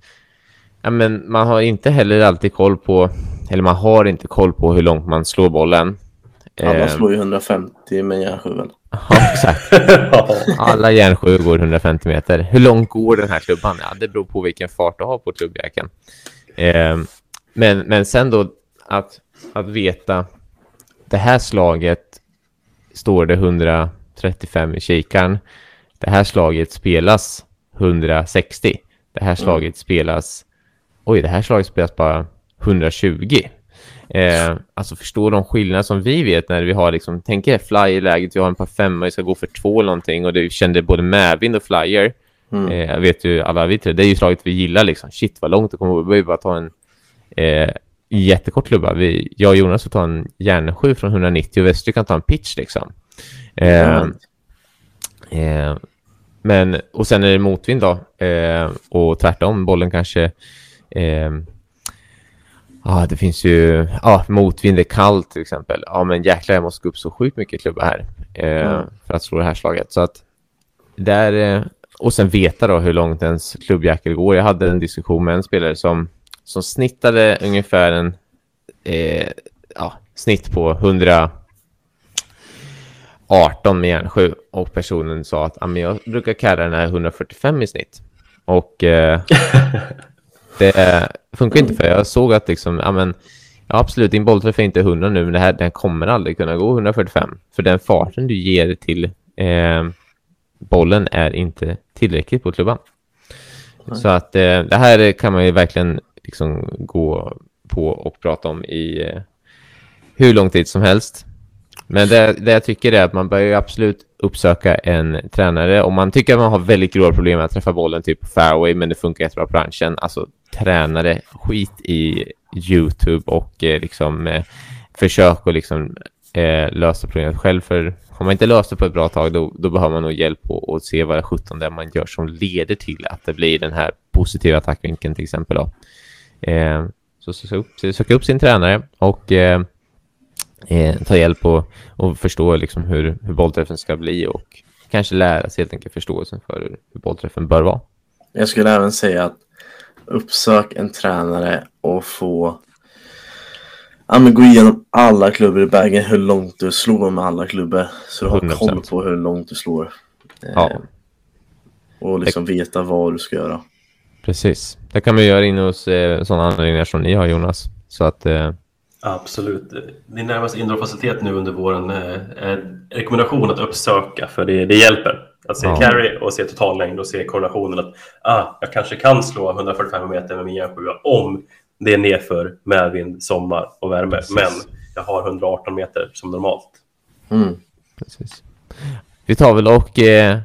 ja, men man har inte heller alltid koll på, eller man har inte koll på hur långt man slår bollen. Alla eh, slår ju 150 med järnsjuven. Ja, exakt. Alla järnsju går 150 meter. Hur långt går den här klubban? Ja, det beror på vilken fart du har på klubbjäkeln. Eh, men, men sen då att, att veta det här slaget står det 135 i kikaren. Det här slaget spelas 160. Det här slaget mm. spelas... Oj, det här slaget spelas bara 120. Eh, alltså förstå de skillnader som vi vet när vi har liksom, tänk er fly-läget, vi har en par femma, vi ska gå för två eller någonting och det kände både medvind och flyer. Mm. Eh, vet ju alla vi tre, det är ju slaget vi gillar liksom. Shit vad långt det kommer, vi behöver bara ta en eh, jättekort klubba. Vi, jag och Jonas får ta en järnsju från 190 och Westry kan ta en pitch liksom. Mm. Eh, men, och sen är det motvind då. Eh, och tvärtom, bollen kanske... Eh, Ja, det finns ju ja, motvind, är kallt till exempel. Ja, men jäklar, jag måste gå upp så sjukt mycket klubba här eh, mm. för att slå det här slaget. Så att där, eh, och sen veta då hur långt ens klubbjäkel går. Jag hade en diskussion med en spelare som, som snittade ungefär en eh, ja, snitt på 118 med järnsju och personen sa att jag brukar kalla den här 145 i snitt. Och eh, det funkar inte för jag såg att liksom, ja men, ja, absolut din bollträff är inte 100 nu men det här, den kommer aldrig kunna gå 145. För den farten du ger till eh, bollen är inte tillräckligt på klubban. Nej. Så att eh, det här kan man ju verkligen liksom gå på och prata om i eh, hur lång tid som helst. Men det, det jag tycker är att man bör ju absolut uppsöka en tränare. Om man tycker att man har väldigt grova problem med att träffa bollen typ fairway, men det funkar jättebra på branschen. Alltså tränare, skit i YouTube och eh, liksom eh, försök att liksom eh, lösa problemet själv. För har man inte löst det på ett bra tag, då, då behöver man nog hjälp och se vad det 17 det man gör som leder till att det blir den här positiva attackvinkeln till exempel. Då. Eh, så söka upp, söka upp sin tränare och eh, eh, ta hjälp och, och förstå liksom hur, hur bollträffen ska bli och kanske lära sig helt enkelt förståelsen för hur bollträffen bör vara. Jag skulle även säga att uppsök en tränare och få ja, men gå igenom alla klubbor i bagen, hur långt du slår med alla klubbor. Så du har 100%. koll på hur långt du slår. Ja. Eh, och liksom det... veta vad du ska göra. Precis. Det kan man göra inne hos eh, sådana anläggningar som ni har Jonas. Så att eh, Absolut. Din närmaste indoorfacilitet nu under våren eh, är en rekommendation att uppsöka för det, det hjälper. Att se ja. carry och se totallängd och se korrelationen att ah, jag kanske kan slå 145 meter med min järnsjua om det är nedför, medvind, sommar och värme. Precis. Men jag har 118 meter som normalt. Mm. Precis. Vi tar väl och eh,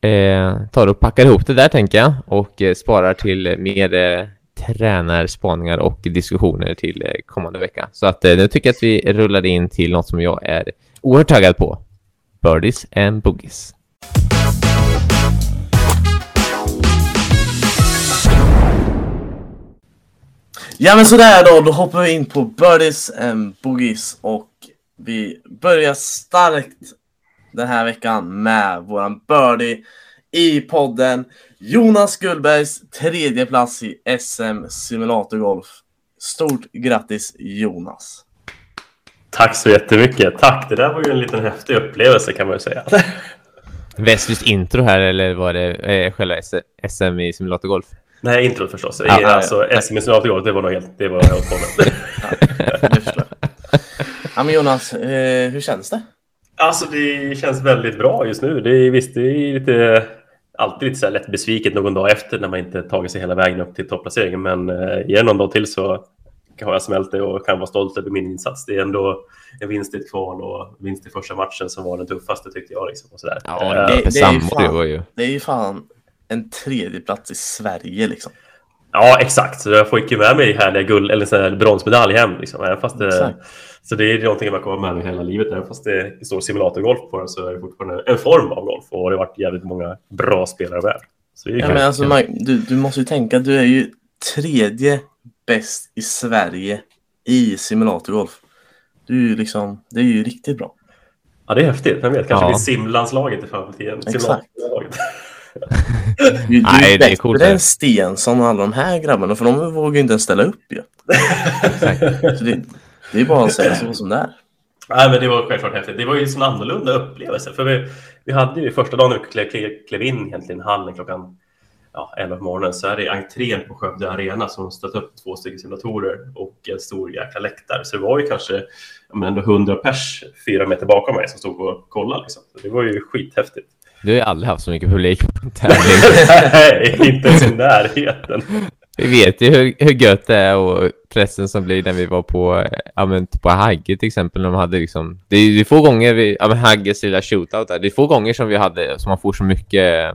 eh, tar och packar ihop det där tänker jag och eh, sparar till mer eh, tränarspaningar och diskussioner till eh, kommande vecka. Så att eh, nu tycker jag att vi rullar in till något som jag är oerhört taggad på. Birdies and Boogies. Ja men sådär då, då hoppar vi in på Birdies and Boogies och vi börjar starkt den här veckan med våran birdie i podden. Jonas Gullbergs tredje plats i SM Simulatorgolf. Stort grattis Jonas! Tack så jättemycket! Tack! Det där var ju en liten häftig upplevelse kan man ju säga. Weslys intro här eller var det eh, själva SM i simulatorgolf? Nej, introt förstås. Ja, ja, alltså, ja. SM i simulatorgolf, det var nog helt... Det var helt på med. Det förstår jag. Ja, men Jonas, eh, hur känns det? Alltså det känns väldigt bra just nu. Det är, visst, det är lite, alltid lite så här lätt besviket någon dag efter när man inte tagit sig hela vägen upp till topplaceringen. Men eh, ge någon dag till så har jag smält det och kan vara stolt över min insats. Det är ändå en vinst i ett kval och vinst i första matchen som var den tuffaste tyckte jag. Liksom, och sådär. Ja, Eh, det- det, det är samma ju fan- det är ju fan en tredje plats i Sverige liksom. Ja, exakt. Så jag fick ju med mig härliga guld eller så här bronsmedalj hem. Liksom. Även fast det, så det är någonting man kommer med mig hela livet. Även fast det står simulatorgolf på den så är det fortfarande en form av golf. Och det har varit jävligt många bra spelare med. Så det är Ja, men alltså, Mike, du, du måste ju tänka att du är ju tredje bäst i Sverige i simulatorgolf. Du är ju liksom, det är ju riktigt bra. Ja, det är häftigt. Vem vet, kanske Ja. blir simlandslaget i framtiden. Exakt. Du, du Nej, är det är coolt, det. Stensson och alla de här grabbarna, för de vågar ju inte ens ställa upp ju. Det, det är bara att säga så som det är. Nej, men det var självklart häftigt. Det var ju en sån annorlunda upplevelse. För vi, vi hade ju första dagen när vi klev, klev, klev in egentligen hallen klockan ja, 11 på morgonen så är det entrén på Skövde Arena som ställt upp två stycken simulatorer och en stor jäkla läktare. Så det var ju kanske men ändå 100 pers fyra meter bakom mig som stod och kollade. Liksom. Så det var ju skithäftigt. Du har ju aldrig haft så mycket publik på en tävling. Nej, inte ens i närheten. Vi vet ju hur, hur gött det är och pressen som blir när vi var på, ja men på Hagge till exempel, när de hade liksom, det är, det är få gånger vi, ja men Hagges lilla shootout där, det är få gånger som vi hade, som man får så mycket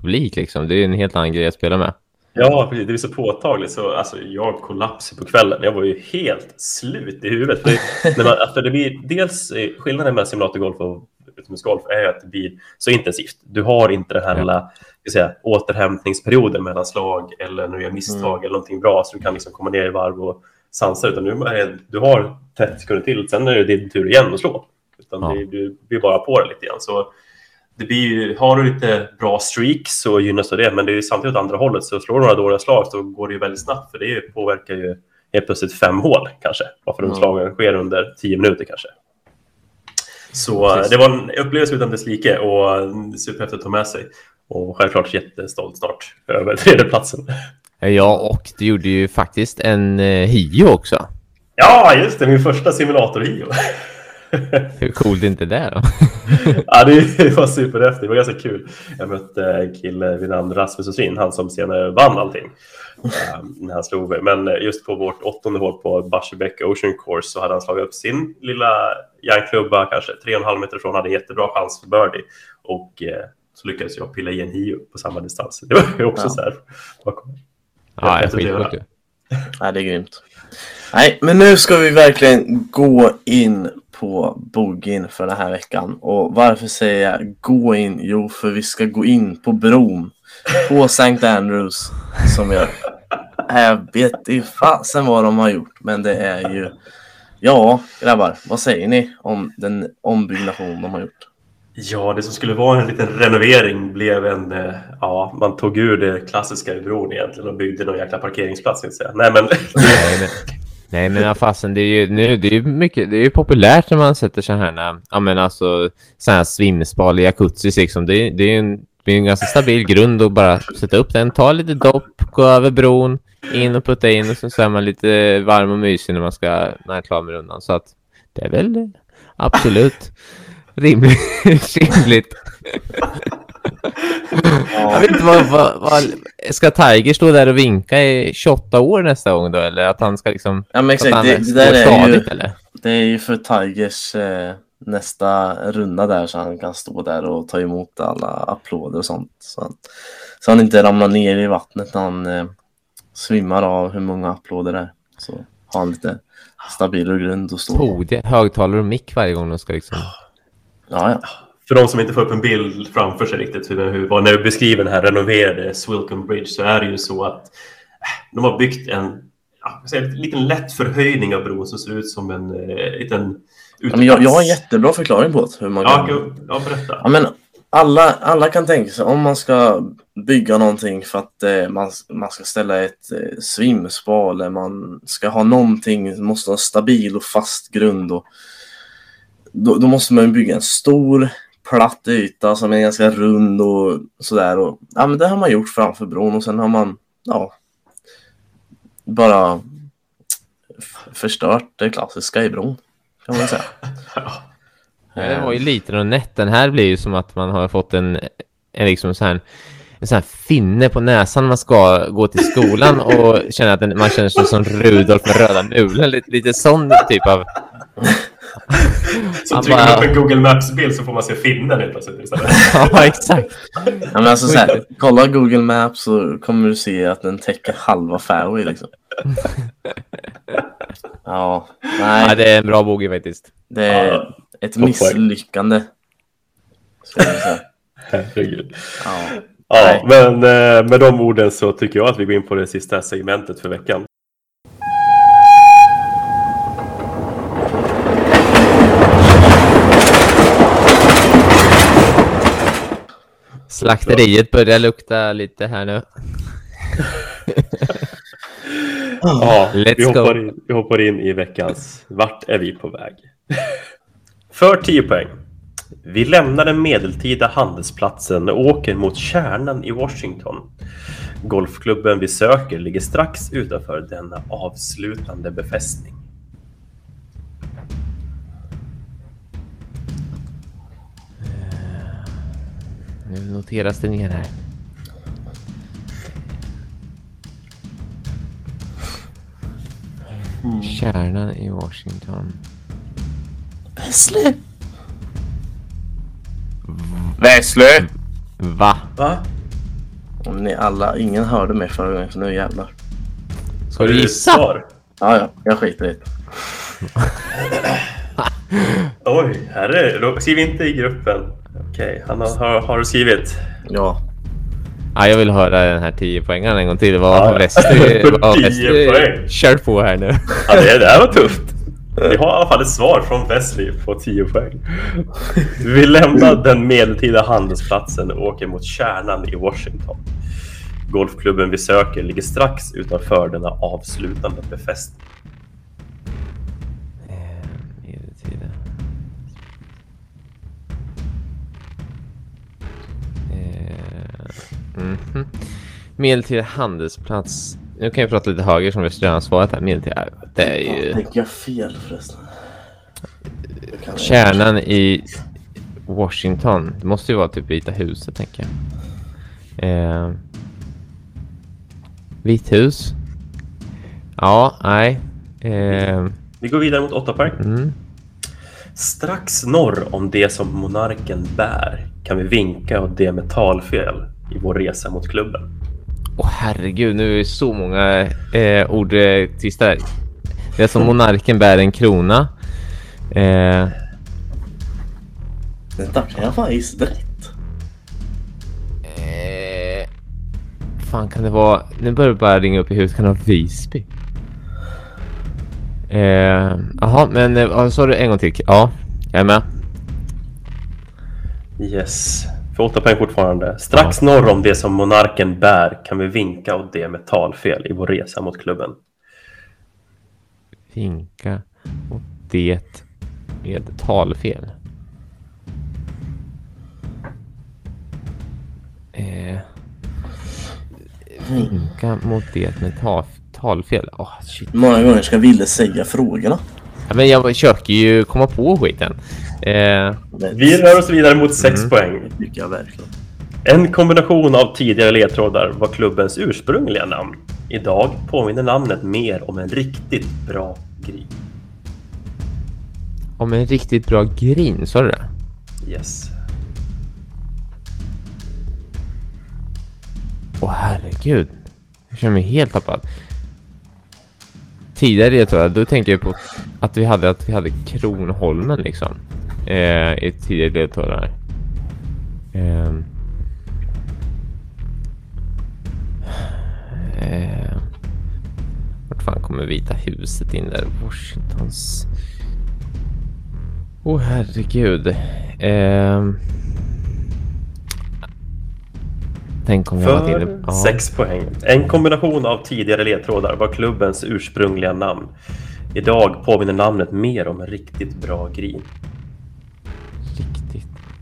publik liksom, det är en helt annan grej att spela med. Ja, precis. Det är så påtagligt. Så, alltså, jag kollapsade på kvällen. Jag var ju helt slut i huvudet. För, när man, för det blir, dels skillnaden mellan simulatorgolf och utomhusgolf är att det blir så intensivt. Du har inte den här Ja. ska säga, återhämtningsperioden mellan slag eller när du gör misstag eller någonting bra så du kan liksom komma ner i varv och sansa. Utan nu är du har 30 sekunder till, sen är det din tur igen att slå. Utan Ja. det, du blir bara på det lite grann. Så det blir har du lite bra streaks så gynnas av det, men det är ju samtidigt åt andra hållet. Så slår du några dåliga slag så går det ju väldigt snabbt, för det påverkar ju helt plötsligt fem hål kanske, varför de slagen sker under tio minuter kanske. Så eh, Precis. det var en upplevelse utan dess like och eh, superhäftigt att ta med sig. Och självklart jättestolt snart över tredjeplatsen. Ja, och du gjorde ju faktiskt en eh, Hio också. Ja, just det, min första simulator-hio. Hur coolt är inte det då? ja, det var superhäftigt. Det var ganska kul. Jag mötte en kille vid namn Rasmus Ossin, han som senare vann allting. eh, när han slog mig. Men just på vårt åttonde hål på Barsebäck Ocean Course så hade han slagit upp sin lilla järnklubba, kanske tre och en halv meter ifrån, hade en jättebra chans för birdie. Och eh, så lyckades jag pilla i en hio på samma distans. Det var ju också Ja. så här. bakom. Ja, skitcoolt ju. Nej, det är grymt. Nej, men nu ska vi verkligen gå in på bogin för den här veckan. Och varför säger jag gå in? Jo, för vi ska gå in på bron på St. Andrews som jag, jag vet inte fasen vad de har gjort, men det är ju Ja, grabbar, vad säger ni om den ombyggnation de har gjort? Ja, det som skulle vara en liten renovering blev en... eh, Ja, man tog ur det klassiska i bron egentligen och byggde någon jäkla parkeringsplats. Vill säga. Nej, men Nej, men, fasen, det är ju nu, det är ju mycket, det är ju populärt när man sätter så här, ja men alltså, så här svimspal i jacuzzis liksom. Det är, det är ju en, det är en ganska stabil grund att bara sätta upp den, ta lite dopp, gå över bron, in och putta in och så, så är man lite varm och mysig när man ska, när man är klar med rundan. Så att det är väl absolut rimligt. rimligt. Jag vet inte vad, vad, vad, ska Tiger stå där och vinka i 28 år nästa gång då? Eller att han ska liksom... Ja, men exakt, det, det där är ju, eller? det är ju för Tigers eh, nästa runda där så han kan stå där och ta emot alla applåder och sånt. Så han, så han inte ramlar ner i vattnet när han eh, svimmar av hur många applåder det är. Så har han lite stabilare grund att stå på. Högtalare och mick varje gång de ska liksom... Ja, ja. För de som inte får upp en bild framför sig riktigt, hur, hur, när vi beskriver den här renoverade Swilcombe Bridge så är det ju så att eh, de har byggt en ja, en liten lätt förhöjning av bron som ser ut som en eh, liten Ja, men jag, jag har en jättebra förklaring på det, hur man Ja, kan- ja, berätta. Ja, men alla, alla kan tänka sig om man ska bygga någonting för att eh, man, man ska ställa ett eh, svimspa eller man ska ha någonting, måste ha en stabil och fast grund. Och, då, då måste man bygga en stor platt yta som är ganska rund och sådär. Och, ja, men det har man gjort framför bron och sen har man ja, bara förstört det klassiska i bron. Kan man säga. Den var ju liten och nätt. Den här blir ju som att man har fått en, en liksom så här, en sån här finne på näsan när man ska gå till skolan och känna att den, man känner sig som Rudolf med röda mulor. Lite, lite sån typ av... Så Han trycker man bara- upp en Google Maps-bild så får man se finnen helt plötsligt istället. ja, exakt. Ja, men alltså, så här, kolla Google Maps så kommer du se att den täcker halva fairway liksom. Ja, Ja, nej, det är en bra bogey faktiskt. det är Ja, ett misslyckande. Herregud. Ja. Ja, men eh, med de orden så tycker jag att vi går in på det sista segmentet för veckan. Slakteriet börjar lukta lite här nu. Ja, Let's vi, go. hoppar in, vi hoppar in i veckans Vart är vi på väg? För 10 poäng. Vi lämnar den medeltida handelsplatsen och åker mot kärnan i Washington. Golfklubben vi söker ligger strax utanför denna avslutande befästning. Nu noteras det ner här. Kärnan i Washington. Wesley! Wesley! Va? Va? Om ni alla, ingen hörde mig förra gången så nu jävlar. Ska du gissa? Ja, ja, jag skiter i det. Oj, här är det. Skriv inte i gruppen. Okej, han har, har, har du skrivit? Ja. Ja, jag vill höra den här 10 poängen en gång till. Vad har Wester vad har 10 Wester poäng. kört på här nu? Ja, det, det här var tufft. Vi har i alla fall ett svar från Wesley på 10 poäng. Vi lämnar den medeltida handelsplatsen och åker mot kärnan i Washington. Golfklubben vi söker ligger strax utanför denna avslutande befästning. Eh, mhm. Medeltida handelsplats. Nu kan jag prata lite högre som Wester redan har svarat här. Medeltida. Det är ju Tänker jag fel förresten? Jag kärnan i Washington. Det måste ju vara typ Vita huset tänker jag. Eh, Vitt hus. Ja, nej. Eh, Vi går vidare mot 8 poäng. mm. Strax norr om det som monarken bär kan vi vinka åt det metallfel i vår resa mot klubben. Åh herregud, nu är det så många eh, ordtvistar. Det är som monarken bär en krona. Eh, Vänta, kan jag fan gissa rätt? eh, fan kan det vara? Nu börjar det bara ringa upp i huvudet. Kan det vara Visby? Eh, Jaha, men eh, sa du en gång till? Ja, jag är med. Yes. För 8 poäng fortfarande. Strax norr om det som monarken bär kan vi vinka åt det metallfel i vår resa mot klubben. Vinka och det med talfel. Eh, vinka mot det med ta, talfel. Åh, shit. Många gånger ska Ville säga frågorna? Ja, men jag försöker ju komma på skiten. Eh, Det Vi rör oss vidare mot 6 poäng. tycker jag verkligen. En kombination av tidigare ledtrådar var klubbens ursprungliga namn. Idag påminner namnet mer om en riktigt bra grej. om en riktigt bra green, sa du det? Yes. Åh herregud. Jag känner mig helt tappad. Tidigare ledtrådar, då tänkte jag på att vi hade, att vi hade Kronholmen liksom. Eh, I tidigare ledtrådar. Eh, eh, vart fan kommer Vita huset in där? Washingtons... Åh herregud. Eh, tänk om jag. För Ja. 6 poäng. En kombination av tidigare ledtrådar var klubbens ursprungliga namn. Idag påminner namnet mer om en riktigt bra grin.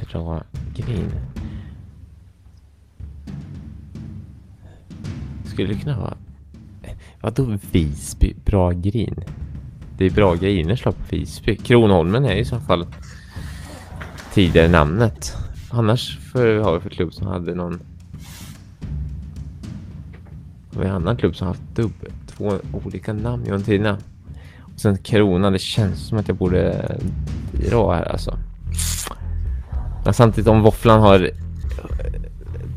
Riktigt Bra. Skulle det kunna vara... Vadå Visby? Bra grin? Det är bra griner på Visby. Kronholmen är i så fall tidigare namnet. Annars för, har vi för klubb som hade någon... Har vi en annan klubb som haft dubbel, två olika namn genom tiderna? Och sen Krona, det känns som att jag borde dra här alltså. Men samtidigt om Våfflan har eh,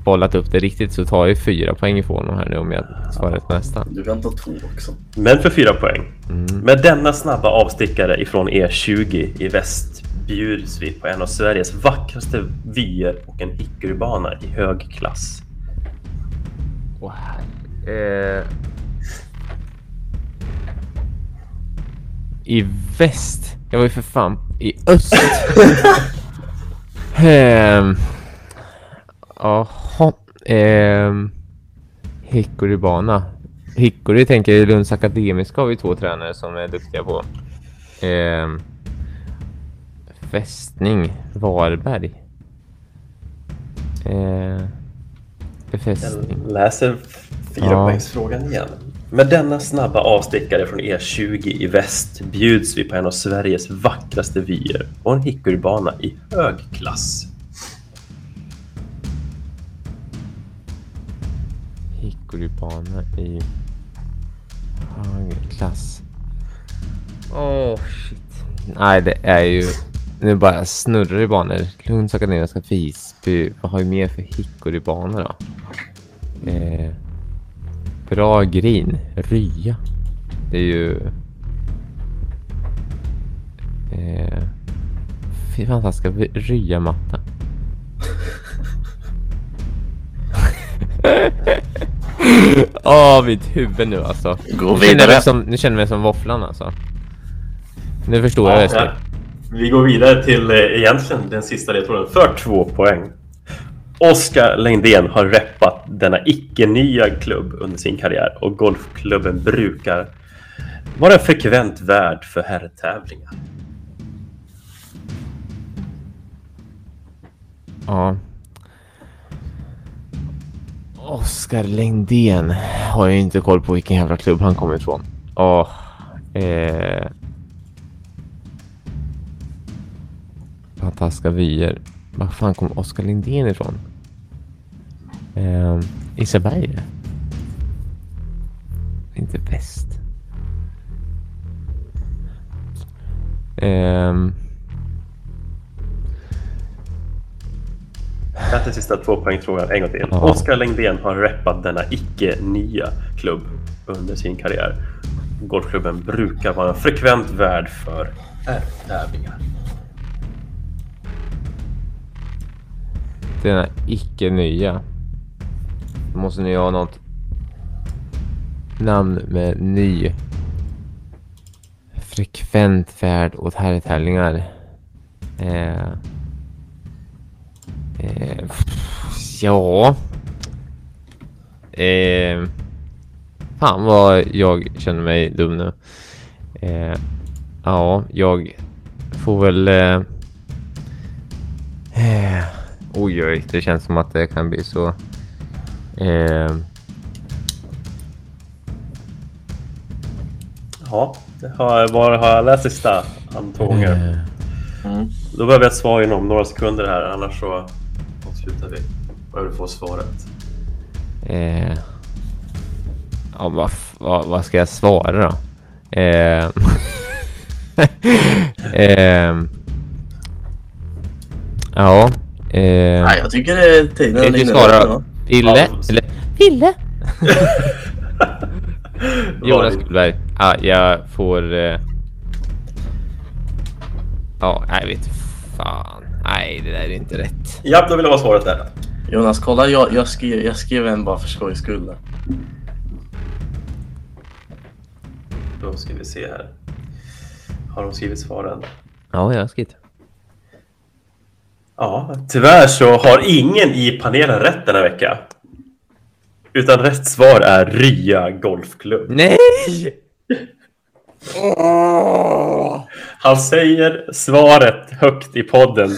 bollat upp det riktigt så tar jag ju fyra poäng ifrån honom här nu om jag svarar rätt nästa. Du kan ta två också. Men för fyra poäng. Mm. Med denna snabba avstickare ifrån E20 i väst bjuds vi på en av Sveriges vackraste vyer och en hickorybana i hög klass. Här. Eh... I väst? Jag var ju för fan i öst. Ehm. Jaha. Ehm. Hickorybana. Hickory tänker jag Lunds Akademiska har vi två tränare som är duktiga på. Ehm. Fästning. Varberg. Ehm. Befästning. Jag läser fyrapoängsfrågan igen. Med denna snabba avstickare från E20 i väst bjuds vi på en av Sveriges vackraste vyer och en hickorybana i hög klass. Hickorybana i hög klass. Åh, shit. Nej, det är ju... Nu bara snurrar i banor. Lunds Akademiska Visby. Vad har vi mer för hickorybanor då? Eh, bra grin. Rya. Det är ju... Eh, fantastiska ryamatta. Åh, mitt huvud nu alltså. Gå Nu känner, jag vidare. som, nu känner jag mig som våfflan alltså. Nu förstår jag Wesley. Ja, vi går vidare till eh, egentligen den sista ledtråden för två poäng. Oskar Längdén har reppat denna icke-nya klubb under sin karriär och golfklubben brukar vara en frekvent värd för herrtävlingar. Ja. Oskar Längdén har jag inte koll på vilken jävla klubb han kommer ifrån. Åh. Eh. Fantastiska vyer. Var fan kom Oskar Lindén ifrån? Eh, Isaberg? Inte väst. Jag tar den sista tvåpoängsfrågan en gång till. Ja. Oskar Längdén har reppat denna icke-nya klubb under sin karriär. Golfklubben brukar vara en frekvent värd för herrtävlingar. denna icke nya. Då måste ni ha något namn med ny. Frekvent färd åt herrtävlingar. Eh, eh, ja. Eh, fan vad jag känner mig dum nu. Eh, ja, jag får väl... Eh, eh, oj, oj, det känns som att det kan bli så. Eh, Ja, det har, var har jag läst sista två gånger? eh, Mm. Då behöver jag ett svar inom några sekunder här, annars så avslutar vi. Du får svaret. Eh, ja, vad, vad, vad ska jag svara då? Eh, eh, ja. Eh, Nej, jag tycker det är tiden Vill du inne. svara Ja. Ville? Ja. Eller Ville? Jonas Gullberg. Ja, jag får... Eh, ja, jag vet fan. Nej, det där är inte rätt. Ja, då vill jag ha svaret där. Jonas, kolla. Jag, jag, skrev, jag skrev en bara för skojs skull. där. Då ska vi se här. Har de skrivit svaren? Ja, jag har skrivit. Ja, tyvärr så har ingen i panelen rätt denna vecka. Utan rätt svar är Rya Golfklubb. Nej! Han säger svaret högt i podden.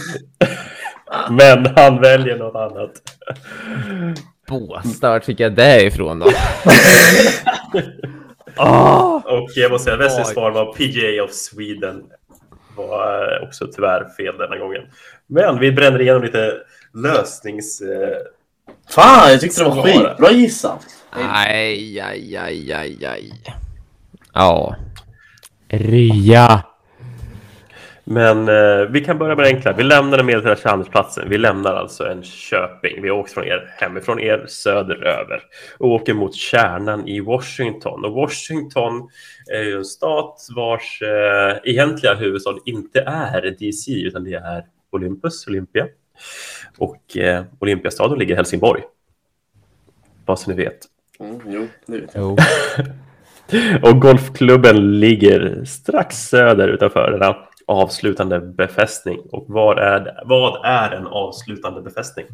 Men han väljer något annat. Båstad, vart fick jag det ifrån då? Och jag måste säga, Wesleys Oj. svar var PGA of Sweden. Var eh, också tyvärr fel denna gången. Men vi bränner igenom lite lösnings... eh, Fan, jag tyckte det var skitbra gissat. Aj, aj, aj, aj, aj. Ja. Rya. Men eh, vi kan börja med det enkla. Vi lämnar den medeltida handelsplatsen. Vi lämnar alltså en Köping. Vi åker från er hemifrån er söderöver och åker mot kärnan i Washington. Och Washington är ju en stat vars eh, egentliga huvudstad inte är DC utan det är Olympus, Olympia. Och eh, Olympiastaden ligger i Helsingborg. Bara så ni vet. Mm, jo, det vet jag. Och golfklubben ligger strax söder utanför denna avslutande befästning. Och vad är, vad är en avslutande befästning?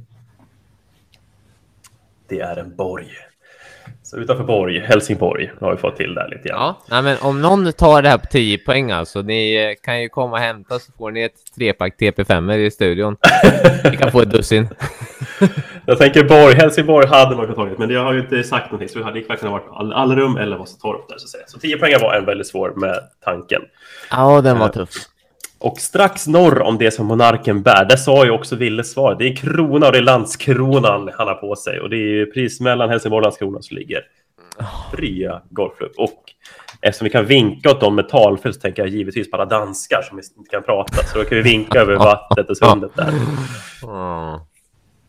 Det är en borg. Så utanför Borg, Helsingborg, har vi fått till där lite grann. Ja, nej, men om någon tar det här på 10 poäng alltså, ni eh, kan ju komma och hämta så får ni ett trepack TP5 i studion. Ni kan få ett dussin. Jag tänker Borg, Helsingborg hade man kunnat tagit, men det har ju inte sagt någonting, så det hade lika kunnat varit all, Allrum eller Vasatorp där så att säga. Så 10 poäng var en väldigt svår med tanken. Ja, den var tuff. Och strax norr om det som monarken bär, där sa ju också Wille svar. Det är krona och det är landskronan han har på sig. Och det är ju pris mellan Helsingborg och Landskrona som ligger fria Golfklubb. Och eftersom vi kan vinka åt dem med talfel så tänker jag givetvis på alla danskar som inte kan prata. Så då kan vi vinka över vattnet och sundet där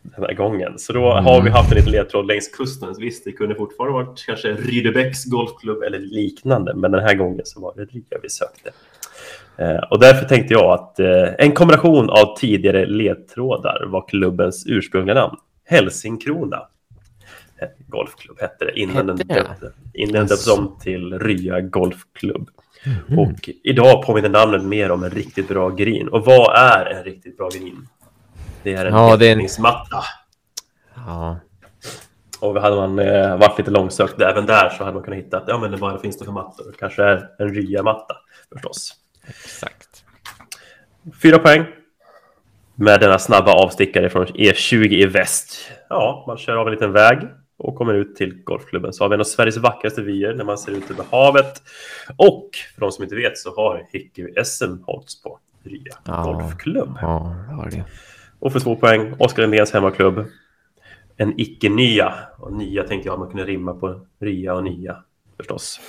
den här gången. Så då har vi haft en liten ledtråd längs kusten. Så Visst, det kunde fortfarande varit kanske Rydebäcks golfklubb eller liknande, men den här gången så var det Rya vi sökte. Eh, och därför tänkte jag att eh, en kombination av tidigare ledtrådar var klubbens ursprungliga namn. Hälsingkrona eh, golfklubb hette det innan den döptes om till Rya golfklubb. Och idag påminner namnet mer om en riktigt bra green. Och vad är en riktigt bra green? Det är en Ja, är en-. Ja. Och hade man eh, varit lite långsökt även där så hade man kunnat hitta att ja, men vad finns det för mattor? Kanske är en rya-matta förstås. Exakt. Fyra poäng. Med denna snabba avstickare från E20 i väst. Ja, man kör av en liten väg och kommer ut till golfklubben. Så har vi en av Sveriges vackraste vyer när man ser ut över havet. Och för de som inte vet så har Hickey-SM hållits på Rya Ja. golfklubb. Ja, det. Och för två poäng, Oskar Lindéns hemmaklubb. En icke-nya. Och nya tänkte jag att man kunde rimma på rya och nya förstås.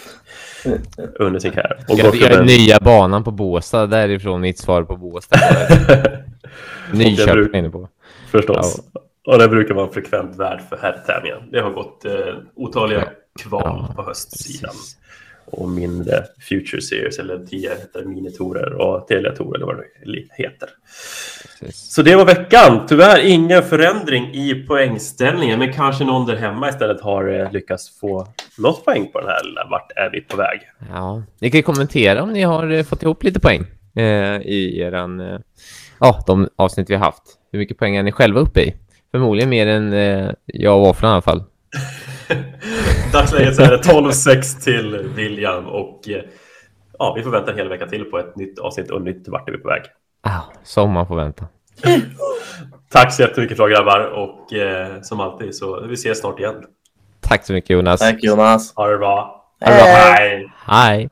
Under sin karriär. Och Jag, jag är nya banan på Båstad, därifrån mitt svar på Båstad. Nyköping inne på. Förstås. Och det brukar vara en frekvent värd för herrtävlingen. Det har gått eh, otaliga kval Ja, på höstsidan. precis. Och mindre Future Series eller 10 heter minitorer och Telia-torer eller vad det heter. Precis. Så det var veckan. Tyvärr ingen förändring i poängställningen, men kanske någon där hemma istället har eh, lyckats få något poäng på den här lilla Vart är vi på väg? Ja, ni kan ju kommentera om ni har eh, fått ihop lite poäng eh, i eran, eh, ja, de avsnitt vi har haft. Hur mycket poäng är ni själva uppe i? Förmodligen mer än eh, jag och Våfflan i alla fall. Dagsläget så är det 12-6 till William och eh, ja, vi får vänta en hel vecka till på ett nytt avsnitt och nytt Vart är vi på väg? Ah, som man får vänta. Tack så jättemycket för grabbar och eh, som alltid så vi ses snart igen. Tack så mycket Jonas. Tack Jonas. Ha det bra. Hej. Hej. Hej.